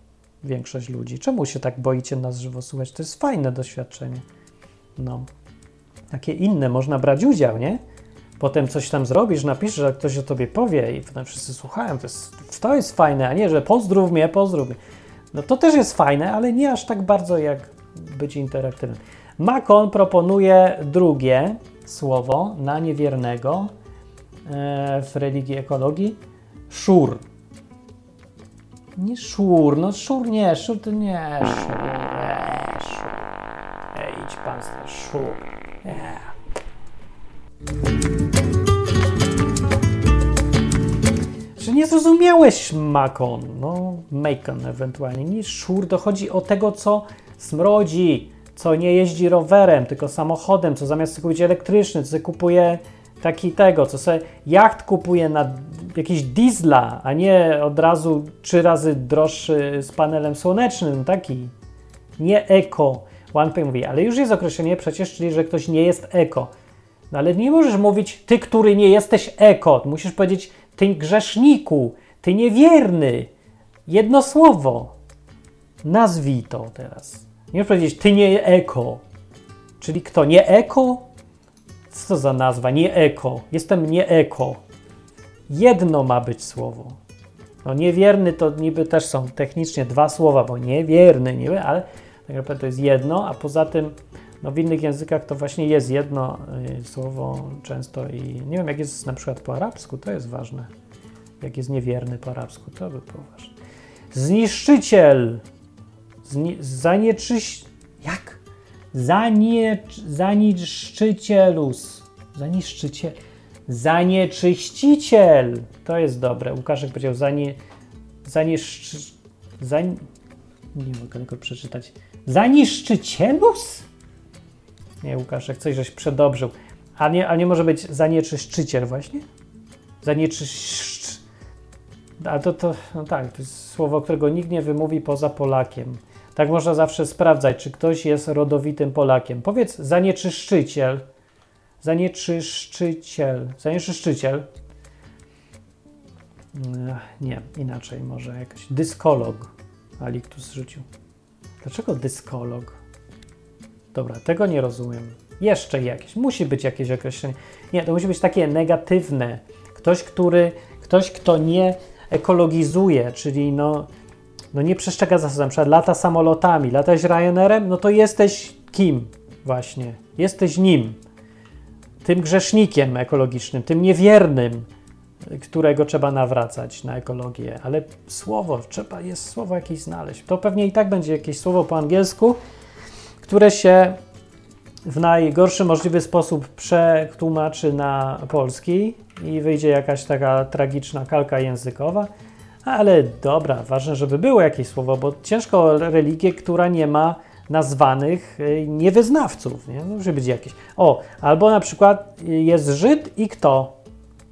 C: większość ludzi. Czemu się tak boicie nas żywo słuchać? To jest fajne doświadczenie. No. Takie inne, można brać udział, nie? Potem coś tam zrobisz, napiszesz, że ktoś o tobie powie i potem wszyscy słuchają. To jest, to jest fajne, a nie, że pozdrów mnie, pozdrów mnie. No to też jest fajne, ale nie aż tak bardzo jak być interaktywnym. Makon proponuje drugie słowo na niewiernego e, w religii ekologii. Szur. Nie szur, no szur nie, szur to nie, szur, nie, szur. Ej, idź pan, szur. Nie zrozumiałeś Makon, no Macon ewentualnie, nie szur, to chodzi o tego, co smrodzi, co nie jeździ rowerem, tylko samochodem, co zamiast kupić elektryczny, co kupuje taki tego, co sobie jacht kupuje na jakiś diesla, a nie od razu trzy razy droższy z panelem słonecznym, taki nie eko. OnePay mówi, ale już jest określenie przecież, czyli że ktoś nie jest eko. No ale nie możesz mówić, ty, który nie jesteś eko. Musisz powiedzieć, ty grzeszniku, ty niewierny. Jedno słowo. Nazwij to teraz. Nie możesz powiedzieć, ty nie eko. Czyli kto, nie eko? Co za nazwa? Nie eko. Jestem nie eko. Jedno ma być słowo. No niewierny to niby też są technicznie dwa słowa, bo niewierny niby, ale tak naprawdę to jest jedno, a poza tym no w innych językach to właśnie jest jedno y, słowo często i nie wiem jak jest na przykład po arabsku, to jest ważne. Jak jest niewierny po arabsku, to by było ważne. Zniszczyciel. Zni zanieczyś... Jak? Zanie... Zaniszczycielus. Zaniszczyciel. Zanieczyściciel. To jest dobre. Łukaszek powiedział zanie... Zaniszczy... Zań... Nie mogę tego przeczytać. Zaniszczycielus? Nie, Łukaszek, coś żeś przedobrzył. A nie, a nie może być zanieczyszczyciel właśnie? Zanieczyszcz... A to, to, no tak, to jest słowo, którego nikt nie wymówi poza Polakiem. Tak można zawsze sprawdzać, czy ktoś jest rodowitym Polakiem. Powiedz zanieczyszczyciel. Zanieczyszczyciel. Zanieczyszczyciel. Nie, inaczej może jakoś. Dyskolog. Aliktus rzucił. Dlaczego dyskolog? Dobra, tego nie rozumiem. Jeszcze jakieś. Musi być jakieś określenie. Nie, to musi być takie negatywne. Ktoś, który, ktoś kto nie ekologizuje, czyli no, no nie przestrzega zasad, na przykład lata samolotami, latać Ryanerem, no to jesteś kim właśnie? Jesteś nim. Tym grzesznikiem ekologicznym, tym niewiernym, którego trzeba nawracać na ekologię. Ale słowo, trzeba jest słowo jakieś znaleźć. To pewnie i tak będzie jakieś słowo po angielsku, które się w najgorszy możliwy sposób przetłumaczy na polski i wyjdzie jakaś taka tragiczna kalka językowa. Ale dobra, ważne, żeby było jakieś słowo, bo ciężko religię, która nie ma nazwanych y, niewyznawców. Nie? No, Musi być jakieś. O, albo na przykład jest Żyd i kto?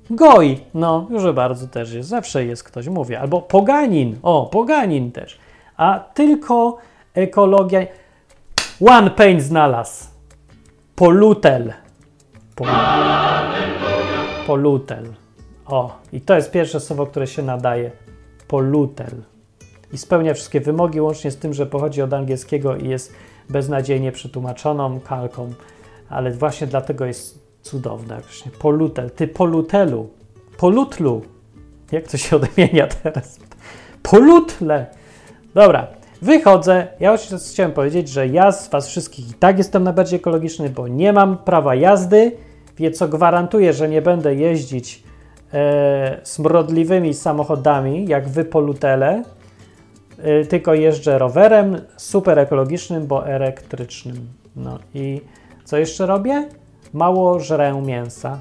C: Goj. No, już bardzo też jest. Zawsze jest ktoś, mówię. Albo poganin. O, poganin też. a tylko ekologia. One Pain znalazł. Polutel. Pol- Polutel. O, i to jest pierwsze słowo, które się nadaje. Polutel. I spełnia wszystkie wymogi, łącznie z tym, że pochodzi od angielskiego i jest beznadziejnie przetłumaczoną kalką, ale właśnie dlatego jest cudowne. Właśnie polutel. Ty polutelu. Polutlu. Jak to się odmienia teraz? Polutle. Dobra, wychodzę. Ja już chciałem powiedzieć, że ja z Was wszystkich i tak jestem najbardziej ekologiczny, bo nie mam prawa jazdy, więc co gwarantuję, że nie będę jeździć e, smrodliwymi samochodami, jak Wy polutele, e, tylko jeżdżę rowerem super ekologicznym, bo elektrycznym. No i co jeszcze robię? Mało żrę mięsa,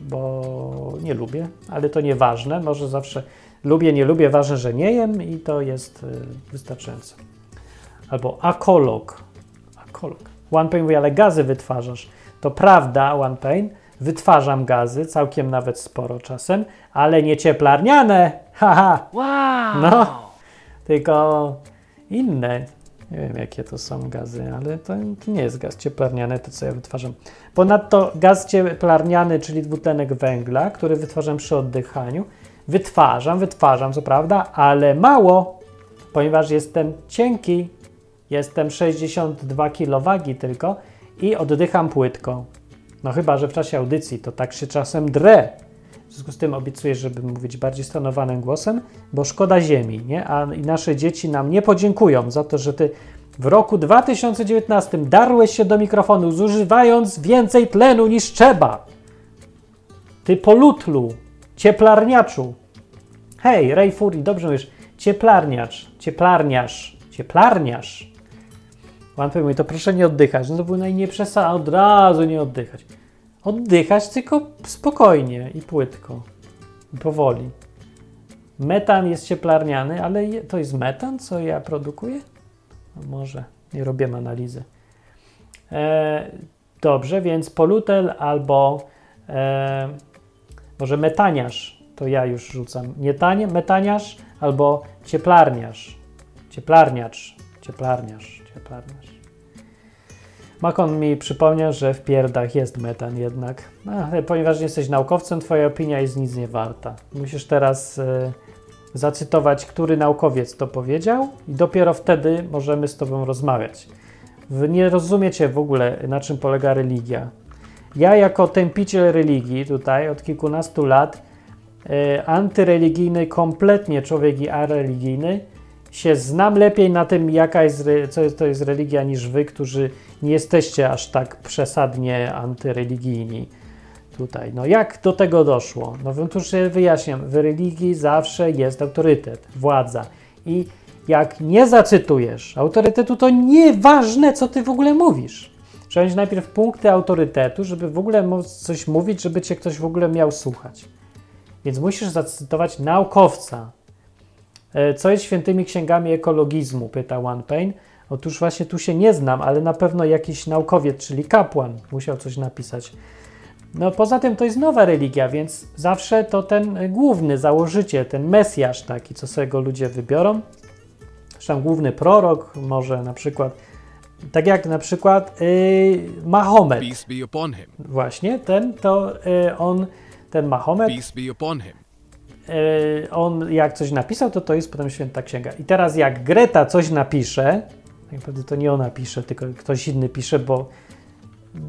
C: bo nie lubię, ale to nieważne. Może zawsze lubię, nie lubię, ważne, że nie jem i to jest y, wystarczające. Albo akolog. Akolog. One Pain mówi, ale gazy wytwarzasz. To prawda, One Pain, wytwarzam gazy, całkiem nawet sporo czasem, ale nie cieplarniane. Haha.
A: Wow!
C: No, tylko inne. Nie wiem, jakie to są gazy, ale to, to nie jest gaz cieplarniany, to co ja wytwarzam. Ponadto gaz cieplarniany, czyli dwutlenek węgla, który wytwarzam przy oddychaniu, wytwarzam, wytwarzam, co prawda, ale mało, ponieważ jestem cienki, jestem 62 kg wagi tylko i oddycham płytko. No chyba, że w czasie audycji to tak się czasem drę. W związku z tym obiecuję, żeby mówić bardziej stonowanym głosem, bo szkoda ziemi, nie? A nasze dzieci nam nie podziękują za to, że ty w roku 2019 darłeś się do mikrofonu, zużywając więcej tlenu niż trzeba. Ty polutlu, cieplarniaczu. Hej, Ray Fury, dobrze mówisz. Cieplarniacz, cieplarniarz, cieplarniarz. One mówi, to proszę nie oddychać. No to był naj- nie przesa od razu nie oddychać. Oddychać tylko spokojnie i płytko. I powoli. Metan jest cieplarniany, ale to jest metan, co ja produkuję? No może, nie robię analizy. E, dobrze, więc polutel albo e, może metaniarz, to ja już rzucam. Nie tanie, metaniarz albo cieplarniarz. Cieplarniacz, cieplarniarz, cieplarniarz. Makon mi przypomniał, że w pierdach jest metan jednak. No, ale ponieważ nie jesteś naukowcem, twoja opinia jest nic nie warta. Musisz teraz e, zacytować, który naukowiec to powiedział i dopiero wtedy możemy z tobą rozmawiać. Wy nie rozumiecie w ogóle, na czym polega religia. Ja jako tępiciel religii tutaj od kilkunastu lat, e, antyreligijny kompletnie człowiek i areligijny, się znam lepiej na tym, jaka jest, co jest, to jest religia, niż wy, którzy nie jesteście aż tak przesadnie antyreligijni tutaj. No jak do tego doszło? No więc już wyjaśniam. W religii zawsze jest autorytet, władza. I jak nie zacytujesz autorytetu, to nieważne, co ty w ogóle mówisz. Mieć najpierw punkty autorytetu, żeby w ogóle móc coś mówić, żeby cię ktoś w ogóle miał słuchać. Więc musisz zacytować naukowca. E, Co jest świętymi księgami ekologizmu? Pyta One Pain. Otóż właśnie tu się nie znam, ale na pewno jakiś naukowiec, czyli kapłan, musiał coś napisać. No poza tym to jest nowa religia, więc zawsze to ten główny założyciel, ten mesjasz taki, co sobie go ludzie wybiorą. Zresztą główny prorok, może na przykład, tak jak na przykład yy, Mahomet, właśnie, ten to yy, on, ten Mahomet,
F: Peace be upon him.
C: yy, on jak coś napisał, to to jest potem święta księga. I teraz jak Greta coś napisze, tak naprawdę to nie ona pisze, tylko ktoś inny pisze, bo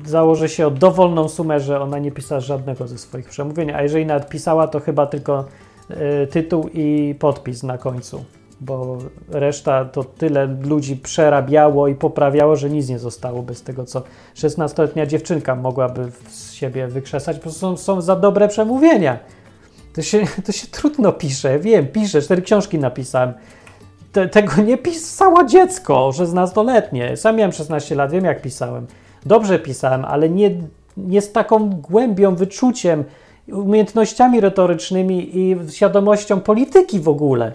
C: założę się o dowolną sumę, że ona nie pisała żadnego ze swoich przemówień, a jeżeli nawet pisała, to chyba tylko y, tytuł i podpis na końcu, bo reszta to tyle ludzi przerabiało i poprawiało, że nic nie zostało bez tego, co 16-letnia dziewczynka mogłaby z siebie wykrzesać, prostu są, są za dobre przemówienia. To się, to się trudno pisze, wiem, piszę, cztery książki napisałem. Te, tego nie pisało dziecko, 16-letnie. Sam miałem 16 lat, wiem jak pisałem. Dobrze pisałem, ale nie, nie z taką głębią, wyczuciem, umiejętnościami retorycznymi i świadomością polityki w ogóle.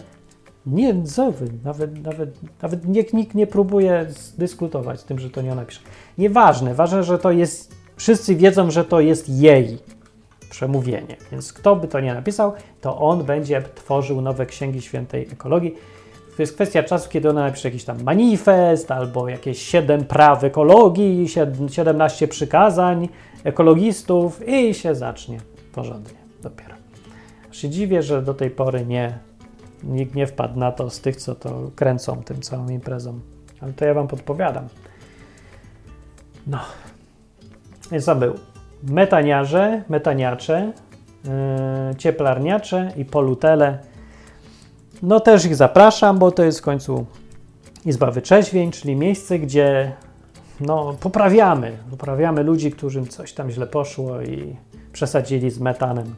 C: Nie, co wy, nawet, nawet, nawet nikt, nikt nie próbuje dyskutować z tym, że to nie ona pisze. Nieważne, ważne, że to jest, wszyscy wiedzą, że to jest jej przemówienie. Więc kto by to nie napisał, to on będzie tworzył nowe księgi świętej ekologii. To jest kwestia czasu, kiedy ona napisze jakiś tam manifest albo jakieś 7 praw ekologii, sied- 17 przykazań ekologistów i się zacznie porządnie dopiero. Się dziwię, że do tej pory nie, nikt nie wpadł na to z tych, co to kręcą tym całą imprezą. Ale to ja wam podpowiadam. No. Więc to był metaniarze, metaniacze, yy, cieplarniacze i polutele. No też ich zapraszam, bo to jest w końcu Izba Wyczeźwień, czyli miejsce, gdzie no, poprawiamy, poprawiamy ludzi, którym coś tam źle poszło i przesadzili z metanem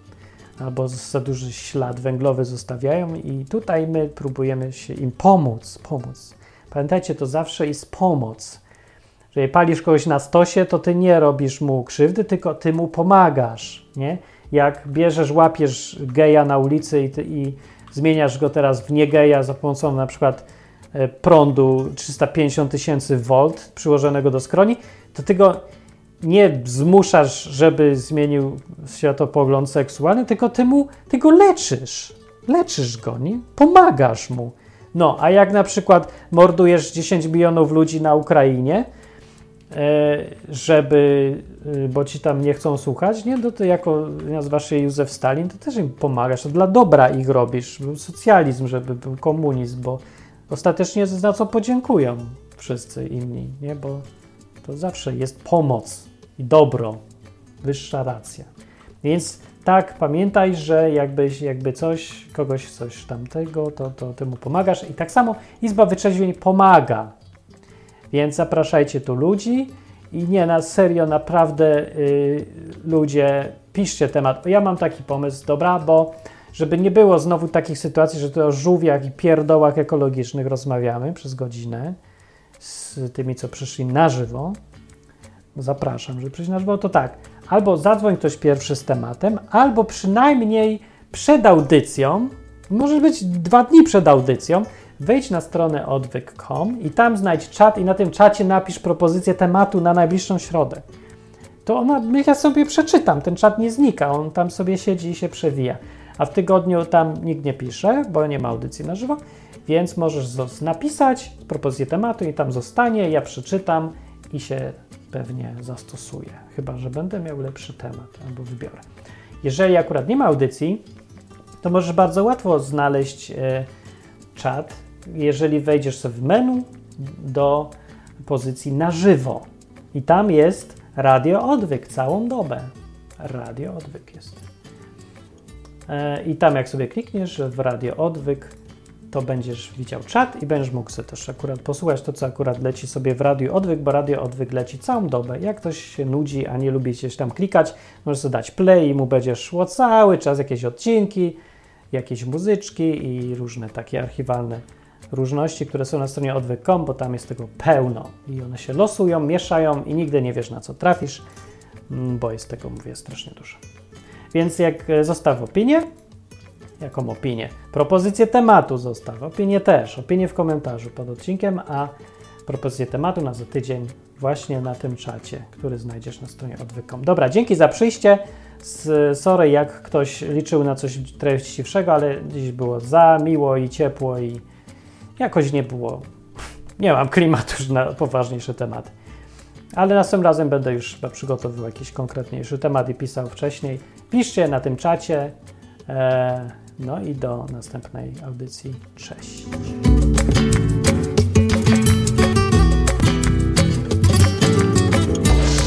C: albo za duży ślad węglowy zostawiają i tutaj my próbujemy się im pomóc, pomóc. Pamiętajcie, to zawsze jest pomoc. Jeżeli palisz kogoś na stosie, to ty nie robisz mu krzywdy, tylko ty mu pomagasz, nie? Jak bierzesz, łapiesz geja na ulicy i, ty, i zmieniasz go teraz w niegeja za pomocą na przykład e, prądu 350 tysięcy V przyłożonego do skroni, to ty go nie zmuszasz, żeby zmienił światopogląd seksualny, tylko ty, mu, ty go leczysz. Leczysz go, nie? Pomagasz mu. No, a jak na przykład mordujesz 10 milionów ludzi na Ukrainie, e, żeby, e, bo ci tam nie chcą słuchać, nie? To ty jako nazywasz się Józef Stalin, to też im pomagasz. To dla dobra ich robisz. Był socjalizm, żeby był komunizm, bo ostatecznie za co podziękują wszyscy inni, nie? Bo to zawsze jest pomoc i dobro, wyższa racja. Więc tak, pamiętaj, że jakbyś, jakby coś, kogoś coś tamtego, to, to temu pomagasz. I tak samo Izba Wyczeźwień pomaga. Więc zapraszajcie tu ludzi i nie, na serio, naprawdę y, ludzie, piszcie temat. Ja mam taki pomysł, dobra, bo żeby nie było znowu takich sytuacji, że to o żółwiach i pierdołach ekologicznych rozmawiamy przez godzinę z tymi, co przyszli na żywo, zapraszam, żeby przyjść na żywo, to tak, albo zadzwoń ktoś pierwszy z tematem, albo przynajmniej przed audycją, może być dwa dni przed audycją, wejdź na stronę odwyk.com i tam znajdź czat i na tym czacie napisz propozycję tematu na najbliższą środę. To ona, ja sobie przeczytam, ten czat nie znika, on tam sobie siedzi i się przewija. A w tygodniu tam nikt nie pisze, bo nie ma audycji na żywo, więc możesz napisać propozycję tematu i tam zostanie, ja przeczytam i się pewnie zastosuję. Chyba, że będę miał lepszy temat albo wybiorę. Jeżeli akurat nie ma audycji, to możesz bardzo łatwo znaleźć e, czat, jeżeli wejdziesz sobie w menu do pozycji na żywo. I tam jest Radio Odwyk całą dobę. Radio Odwyk jest. E, I tam jak sobie klikniesz w Radio Odwyk, to będziesz widział czat i będziesz mógł sobie też akurat posłuchać to, co akurat leci sobie w Radiu Odwyk, bo Radio Odwyk leci całą dobę. Jak ktoś się nudzi, a nie lubi gdzieś tam klikać, możesz sobie dać play i mu będzie szło cały czas jakieś odcinki, jakieś muzyczki i różne takie archiwalne różności, które są na stronie odwyk.com, bo tam jest tego pełno i one się losują, mieszają i nigdy nie wiesz na co trafisz, mm, bo jest tego, mówię, strasznie dużo. Więc jak e, zostaw opinię, jaką opinię? Propozycję tematu zostaw, opinię też, opinię w komentarzu pod odcinkiem, a propozycję tematu na za tydzień właśnie na tym czacie, który znajdziesz na stronie odwyk.com. Dobra, dzięki za przyjście. Sorry, jak ktoś liczył na coś treściwszego, ale dziś było za miło i ciepło i jakoś nie było. Nie mam klimatu już na poważniejsze tematy. Ale następnym razem będę już chyba przygotowywał jakiś konkretniejszy temat i pisał wcześniej. Piszcie na tym czacie. E, no i do następnej audycji. Cześć.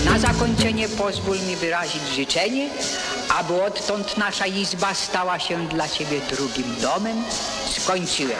A: Na zakończenie pozwól mi wyrazić życzenie, aby odtąd nasza izba stała się dla Ciebie drugim domem. Skończyłem.